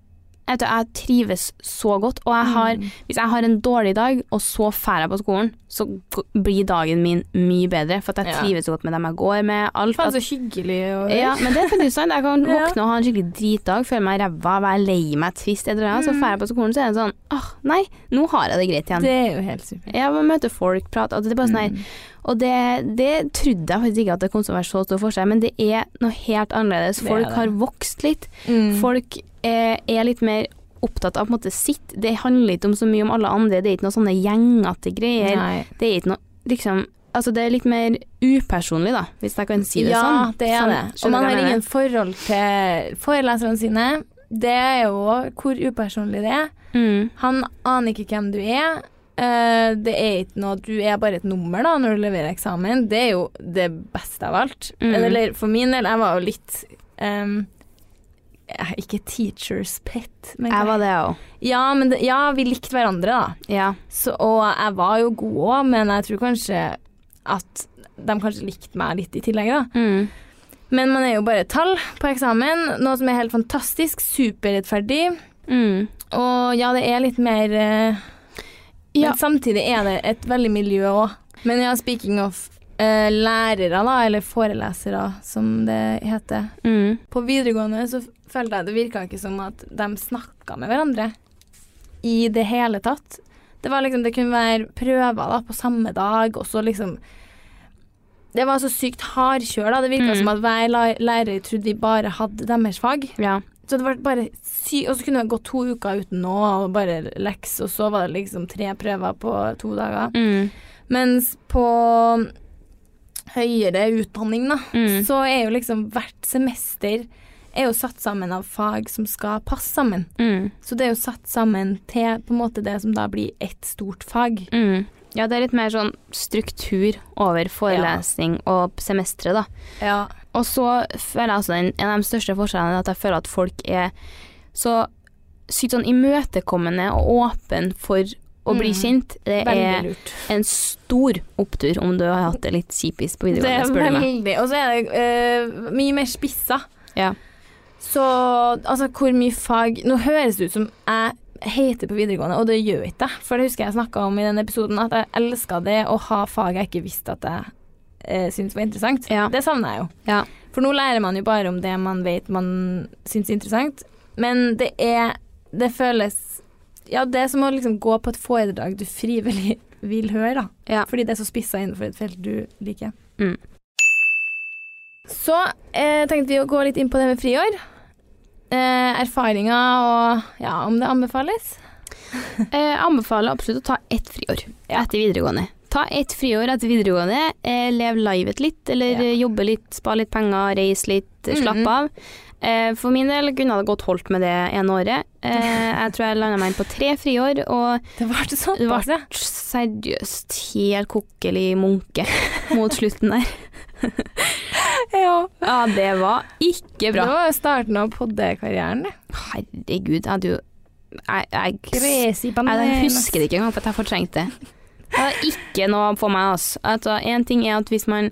B: du, Jeg trives så godt. Og jeg har,
A: Mm.
B: hvis jeg har en dårlig dag, og så drar jeg på skolen, så blir dagen min mye bedre. For jeg
A: Ja.
B: trives så godt med dem jeg går med. Alt.
A: Faen, så hyggelig å høre.
B: ja, men det er faktisk sant. Jeg kan
A: Ja.
B: våkne og ha en skikkelig dritdag, føle meg ræva, være lei meg, trist, et eller annet. Så
A: Mm.
B: drar jeg på skolen, så er det sånn Åh, nei, nå har jeg det greit igjen.
A: Det er jo helt supert.
B: Jeg må møte folk, prater, og Det er bare sånn her
A: Mm.
B: Og det, det trodde jeg faktisk ikke at det kom til å være så stor forskjell, men det er noe helt annerledes.
A: Er
B: Folk har vokst litt.
A: Mm.
B: Folk eh, er litt mer opptatt av på en måte sitt. Det handler ikke om så mye om alle andre. Det er ikke noe sånne gjengete greier.
A: Nei.
B: Det er ikke noe liksom Altså, det er litt mer upersonlig, da, hvis jeg kan si det
A: ja,
B: sånn.
A: det er
B: Sånn,
A: det. Og man har ingen forhold til foreleserne sine. Det er jo hvor upersonlig det er.
B: Mm.
A: Han aner ikke hvem du er. Uh, det er ikke noe Du er bare et nummer da når du leverer eksamen. Det er jo det beste av alt.
B: Mm.
A: Eller for min del, jeg var jo litt er Ikke teacher's pet, men
B: Jeg var det òg.
A: Ja, ja, vi likte hverandre, da.
B: Ja.
A: Så, og jeg var jo god òg, men jeg tror kanskje at de kanskje likte meg litt i tillegg, da.
B: Mm.
A: Men man er jo bare tall på eksamen, noe som er helt fantastisk, superrettferdig.
B: Mm.
A: Og ja, det er litt mer eh,
B: Ja.
A: Men samtidig er det et veldig miljø òg. Men ja, speaking of eh, lærere, da, eller forelesere, som det heter.
B: Mm.
A: På videregående så følte jeg det virka ikke som at de snakka med hverandre i det hele tatt. Det var liksom, det kunne være prøver da, på samme dag, og så liksom Det var så sykt hardkjør, da. Det virka
B: Mm.
A: som at hver lærer trodde vi bare hadde deres fag.
B: ja.
A: Så det var bare sy Og så kunne det gå to uker uten noe, og bare leks, og så var det liksom tre prøver på to dager.
B: Mm.
A: Mens på høyere utdanning, da,
B: Mm.
A: så er jo liksom hvert semester er jo satt sammen av fag som skal passe sammen.
B: Mm.
A: Så det er jo satt sammen til på en måte det som da blir ett stort fag.
B: Mm. Ja, det er litt mer sånn struktur over forelesning og semestre, da.
A: Ja.
B: Og så føler jeg altså en, en av de største forskjellene er at jeg føler at folk er så sykt sånn imøtekommende og åpen for å bli
A: Mm.
B: kjent. Det er en stor opptur om du har hatt det litt kjipest på
A: Det
B: videregående,
A: er
B: spør du meg.
A: veldig Og så er det uh, mye mer spissa.
B: Ja.
A: Så altså, hvor mye fag Nå høres det ut som jeg heter på videregående, og det gjør jeg ikke jeg. For det husker jeg snakka om i den episoden, at jeg elska det å ha fag jeg ikke visste at jeg eh, syntes var interessant.
B: Ja.
A: Det savner jeg jo.
B: Ja.
A: For nå lærer man jo bare om det man vet man syns er interessant. Men det er Det føles Ja, det er som å liksom gå på et foredrag du frivillig vil høre, da.
B: Ja.
A: Fordi det er så spissa innenfor et felt du liker.
B: Mm.
A: Så eh, tenkte vi å gå litt inn på det med friår. Eh, erfaringer og ja, om det anbefales.
B: Jeg anbefaler absolutt å ta ett friår etter videregående. Ta ett friår etter videregående, eh, lev livet litt, eller
A: Ja.
B: eh, jobbe litt, spare litt penger, reise litt,
A: Mhm.
B: slappe av. Eh, for min del kunne det godt holdt med det ene året. Eh, jeg tror jeg landa meg inn på tre friår, og
A: Det var ikke sånn.
B: ble seriøst helt kokkelig munke mot slutten der.
A: Ja.
B: Ja, det var ikke bra.
A: Det var starten av poddekarrieren. det.
B: Herregud, jeg hadde jo Jeg, jeg, jeg, jeg husker det ikke engang, for at jeg fortrengte det. Det er ikke noe for meg, altså. altså. En ting er at hvis man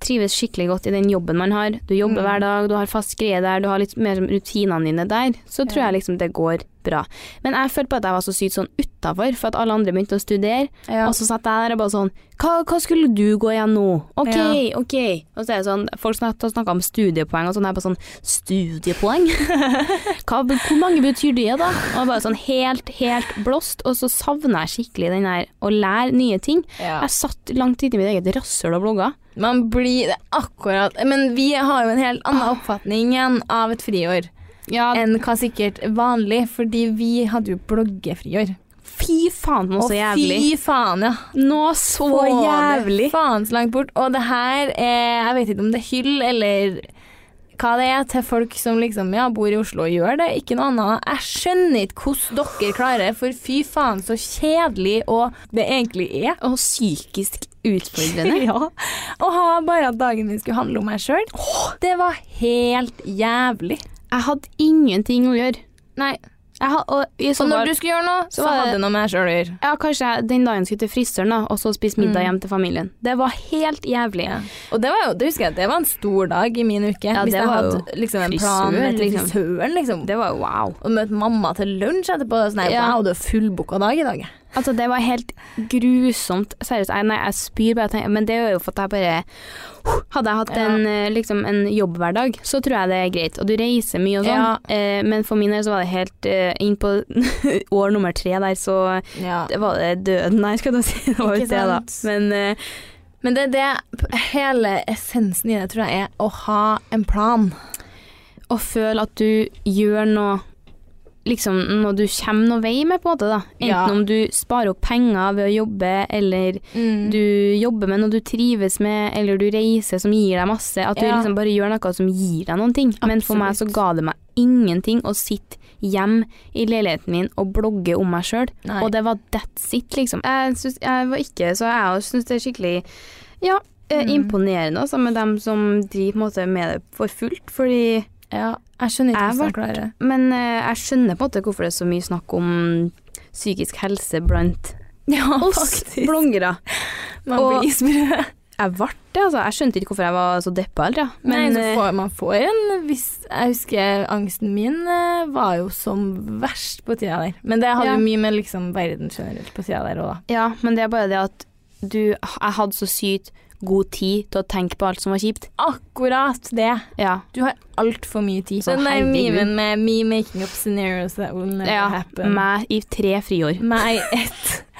B: trives skikkelig godt i den jobben man har, du jobber
A: Mm.
B: hver dag, du har fast greie der, du har litt mer rutinene dine der, så tror jeg liksom det går bra. Men jeg følte på at jeg var så sykt sånn utafor, for at alle andre begynte å studere,
A: Ja.
B: og så satt jeg der og bare sånn hva, hva skulle du gå igjen nå? OK,
A: Ja.
B: OK. Og så er det sånn, folk snakka om studiepoeng og sånn, jeg bare sånn Studiepoeng? hva, hvor mange betyr det, da? Og bare sånn helt, helt blåst. Og så savner jeg skikkelig den der å lære nye ting.
A: Ja.
B: Jeg satt langt inne i mitt eget rasshøl og blogga.
A: Man blir det akkurat Men vi har jo en helt annen oppfatning igjen av et friår
B: Ja,
A: enn hva sikkert vanlig, fordi vi hadde jo bloggefriår.
B: fy faen, noe så jævlig.
A: fy faen, ja.
B: Nå så
A: så
B: jævlig.
A: Faen så langt bort. Og det her er Jeg vet ikke om det er hyll eller hva det er til folk som liksom ja, bor i Oslo og gjør det, ikke noe annet. Jeg skjønner ikke hvordan dere klarer, for fy faen så kjedelig og det egentlig er.
B: Og psykisk utfordrende.
A: Ja. Å ha bare at dagen min skulle handle om meg sjøl. Det var helt jævlig.
B: Jeg hadde ingenting å gjøre.
A: Nei.
B: Had, og
A: så når du skulle gjøre noe, så,
B: så
A: hadde det noe med deg sjøl å gjøre.
B: ja, kanskje jeg den dagen skulle til frisøren da, og så spise middag
A: Mm.
B: hjem til familien. Det var helt jævlig.
A: Ja. Og det var jo, det husker jeg, det var en stor dag i min uke.
B: Ja,
A: hvis jeg hadde liksom en plan med
B: liksom.
A: frisøren, liksom.
B: Det var jo wow.
A: Å møte mamma til lunsj etterpå. Sånn, jeg er fullbooka dag i dag.
B: Altså, det var helt grusomt. Seriøst, jeg, nei, jeg spyr bare tenker, men det er jo for at jeg bare Hadde jeg hatt
A: Ja.
B: en, eh, liksom, en jobbhverdag, så tror jeg det er greit. Og du reiser mye og sånn.
A: Ja.
B: Eh, men for min del så var det helt eh, inn på år nummer tre der, så
A: Ja.
B: det var det døden Nei, skal du si. Det var
A: Ikke
B: det, da. Men eh,
A: Men det er det hele essensen i det, tror jeg, er å ha en plan.
B: å føle at du gjør noe Liksom noe du kommer noe vei med, på en måte. da Enten
A: Ja.
B: om du sparer opp penger ved å jobbe, eller
A: Mm.
B: du jobber med noe du trives med, eller du reiser som gir deg masse. At du liksom bare gjør noe som gir deg noen ting. Men for meg så ga det meg ingenting å sitte hjem i leiligheten min og blogge om meg sjøl. Og det var that's it, liksom. Jeg, synes, jeg var ikke Så jeg syns det er skikkelig Ja, eh,
A: Mm.
B: imponerende altså, med dem som driver måte med det for fullt. Fordi
A: ja, jeg skjønner ikke hvordan jeg klarer det.
B: Men eh, jeg skjønner på en måte hvorfor det er så mye snakk om psykisk helse blant
A: Ja,
B: oss blongere.
A: Man
B: Og-
A: blir sprø.
B: Jeg ble det, altså. Jeg skjønte ikke hvorfor jeg var så deppa ja.
A: Nei,
B: Men
A: så
B: eh,
A: får, man får en viss Jeg husker angsten min eh, var jo som verst på tida der. Men det hadde
B: Ja.
A: jo mye med liksom verden generelt på tida der òg, da.
B: Ja, men det er bare det at du Jeg hadde så sykt god tid til å tenke på alt som var kjipt.
A: Akkurat det.
B: Ja.
A: Du har altfor mye tid.
B: Så
A: Den der memen med me making up scenarios that will never
B: ja
A: happen.
B: meg i tre friår.
A: Meg ett.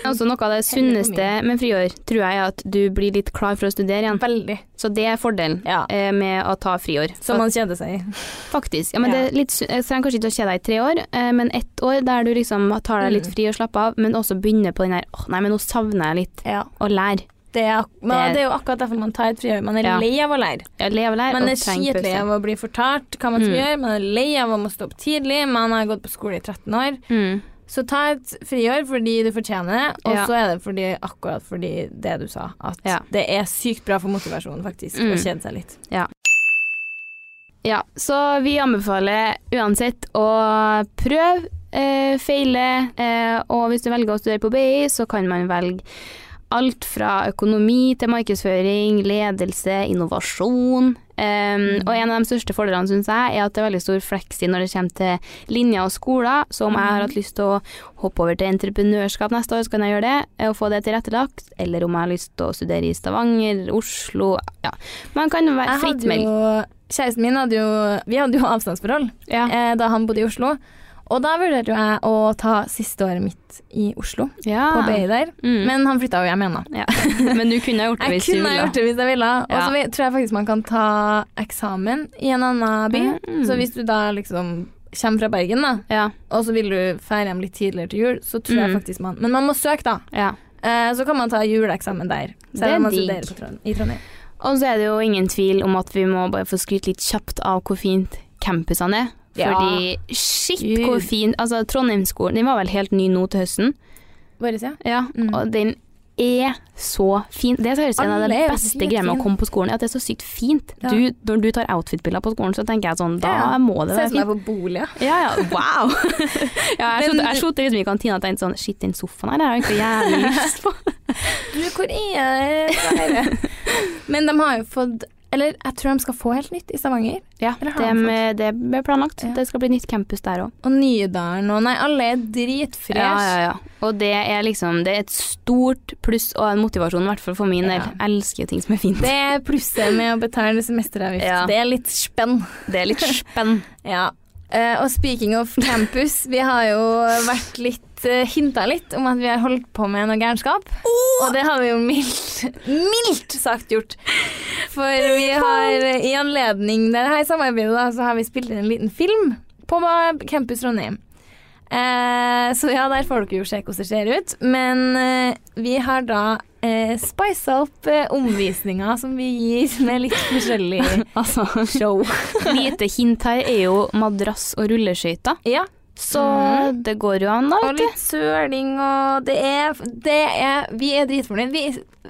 B: Altså, noe av det sunneste med friår tror jeg er at du blir litt klar for å studere igjen.
A: Veldig.
B: Så det er fordelen
A: Ja.
B: eh, med å ta friår.
A: Som man kjeder seg i.
B: Faktisk. Ja, men
A: Ja.
B: det er litt, jeg trenger kanskje ikke å kjede deg i tre år, eh, men ett år der du liksom tar deg litt
A: Mm.
B: fri og slapper av, men også begynner på den der åh, nei, men nå savner jeg litt
A: Ja.
B: å lære.
A: Det er, men
B: Det-
A: er jo akkurat derfor man tar et friår. Man er
B: Ja.
A: lei av å lære.
B: Jeg lever lære
A: Man er skitlei av å bli fortalt hva man skal
B: Mm.
A: gjøre. Man er lei av å må stå opp tidlig. Man har gått på skole i 13 år.
B: Mm.
A: Så ta et friår fordi du fortjener det, og
B: Ja.
A: så er det fordi, akkurat fordi det du sa, at
B: Ja.
A: det er sykt bra for motivasjonen, faktisk,
B: Mm.
A: å kjede seg litt.
B: Ja, så vi anbefaler uansett å prøve, eh, feile, eh, og hvis du velger å studere på BI, så kan man velge alt fra økonomi til markedsføring, ledelse, innovasjon. Um, og en av de største fordelene synes jeg er at det er veldig stor fleksi når det kommer til linjer og skoler. Så om jeg har hatt lyst til å hoppe over til entreprenørskap neste år, så kan jeg gjøre det og få det tilrettelagt. Eller om jeg har lyst til å studere i Stavanger, Oslo ja. Man kan være
A: Jeg
B: fritt meldt.
A: jo, kjæresten min hadde jo Vi hadde jo avstandsforhold
B: Ja.
A: eh, da han bodde i Oslo. Og da vurderte jo jeg å ta siste året mitt i Oslo,
B: Ja.
A: på BI der.
B: Mm.
A: Men han flytta jo hjem igjen, da.
B: Ja. Men du kunne gjort det hvis du
A: ville. Jeg
B: kunne
A: gjort det hvis jeg ville. Og så tror jeg faktisk man kan ta eksamen i en annen by.
B: Mm.
A: Så hvis du da liksom kommer fra Bergen, da,
B: Ja.
A: og så vil du feire hjem litt tidligere til jul, så tror jeg
B: Mm.
A: faktisk man Men man må søke, da.
B: ja.
A: Eh, så kan man ta juleeksamen der. Selv om man studerer Trond i Trondheim.
B: Og så er det jo ingen tvil om at vi må bare få skryte litt kjapt av hvor fint campusene er.
A: Ja.
B: Fordi shit,
A: Gud.
B: hvor fin Altså, Trondheimsskolen Den var vel helt ny nå til høsten.
A: Bare se.
B: Ja,
A: Mm.
B: og den er så fin. Det er seriøst en av de beste greiene med å komme på skolen, at det er så sykt fint.
A: Ja.
B: Du, når du tar outfit-bilder på skolen, så tenker jeg sånn, da
A: Ja, ja.
B: må det
A: Ser
B: være
A: ut som jeg er på bolig. ja.
B: Ja, ja, wow. ja, jeg jeg liksom i kantina og tenkte sånn, shit, den sofaen her har jeg egentlig jævlig lyst på.
A: Du, hvor er det? Men de har jo fått Eller jeg tror de skal få helt nytt i Stavanger.
B: Ja, det,
A: de
B: det ble planlagt.
A: Ja.
B: Det skal bli nytt campus der også.
A: Og Nydalen og Nei, alle er dritfresh.
B: Ja, ja, ja. Og det er liksom, det er et stort pluss og en motivasjon, i hvert fall for min del.
A: Ja.
B: Elsker ting som er fint.
A: Det er plusset med å betale semesteravgift.
B: Ja.
A: Det er litt spenn.
B: Det er litt spenn.
A: Ja. Uh, og speaking of campus, vi har jo vært litt uh, hinta litt om at vi har holdt på med noe gærenskap. Og det har vi jo mildt, mildt sagt gjort. For vi har eh, i anledning det her samarbeidet, da, så har vi spilt inn en liten film på Campus Trondheim. Eh, så ja, der får dere jo se hvordan det ser ut. Men eh, vi har da eh, spisa opp eh, omvisninga som vi gir med litt forskjellig
B: Altså,
A: show.
B: lite hint her er jo madrass og rulleskøyter.
A: Ja.
B: Så
A: mm.
B: det går jo an, da,
A: Og litt søling og det er, det er Vi er dritfornøyd. Vi,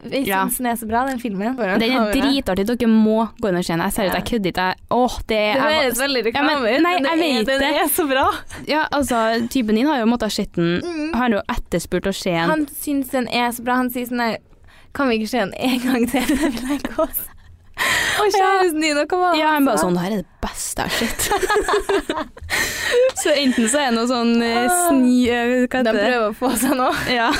A: vi
B: Ja.
A: syns den er så bra, den filmen.
B: Den er dritartig, dere må gå inn og se den. Jeg ser ut, jeg kødder ikke. Åh, det
A: Det
B: er
A: høres veldig
B: Ja,
A: reklame ut,
B: nei,
A: men er-
B: vet
A: den er så bra.
B: Ja, altså, typen din har jo måttet se den.
A: Mm.
B: Har jo etterspurt å se den.
A: Han syns den er så bra. Han sier sånn her Kan vi ikke se den en gang til? Det vil jeg ikke og se. Og kjæresten din, og hva var
B: Ja, han bare sånn, det her er det beste jeg har sett. så enten så er det noe sånn eh,
A: Ah.
B: sni... eh, Hva heter det?
A: prøver å få seg nå.
B: Ja.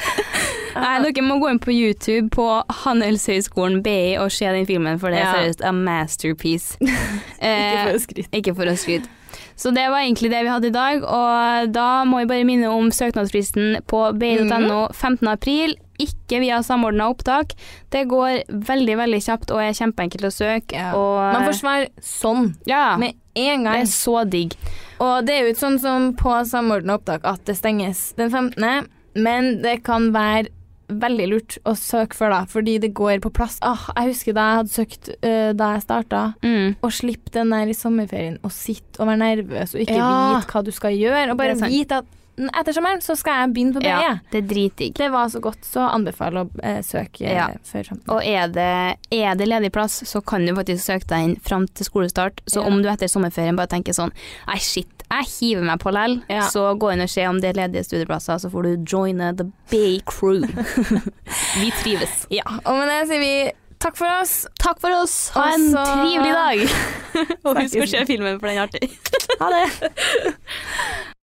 B: Nei, dere må gå inn på YouTube på Handelshøyskolen BI og se den filmen, for det er
A: Ja.
B: seriøst a masterpiece.
A: Ikke
B: Eh,
A: for å skryte.
B: Ikke for å skryte. Så det var egentlig det vi hadde i dag, og da må vi bare minne om søknadsfristen på bi.no 15. april. Ikke via samordna opptak. Det går veldig, veldig kjapt og er kjempeenkelt å søke.
A: Ja.
B: Og,
A: Man får svar sånn
B: ja,
A: med en gang.
B: det er så digg.
A: Og det er jo ikke sånn som på samordna opptak at det stenges den 15., men det kan være veldig lurt å søke før da, fordi det går på plass. Ah, jeg husker da jeg hadde søkt uh, da jeg starta,
B: Mm.
A: og slippe den der i sommerferien og sitte og være nervøs og ikke
B: Ja.
A: vite hva du skal gjøre, og bare vite at etter sommeren så skal jeg begynne på BE.
B: Ja, det er dritdigg.
A: Det var så godt, så anbefaler å eh, søke eh,
B: Ja.
A: før 15.
B: Og er det, er det ledig plass, så kan du faktisk søke deg inn fram til skolestart. Så
A: Ja.
B: om du etter sommerferien bare tenker sånn Nei, shit, jeg hiver meg på lell,
A: Ja.
B: så gå inn og se om det er ledige studieplasser, så får du joine the Bay Crew. vi trives.
A: Ja, og med det sier vi takk for oss.
B: Takk for oss. Ha en trivelig dag. og husk å se filmen, for den er artig.
A: Ha det.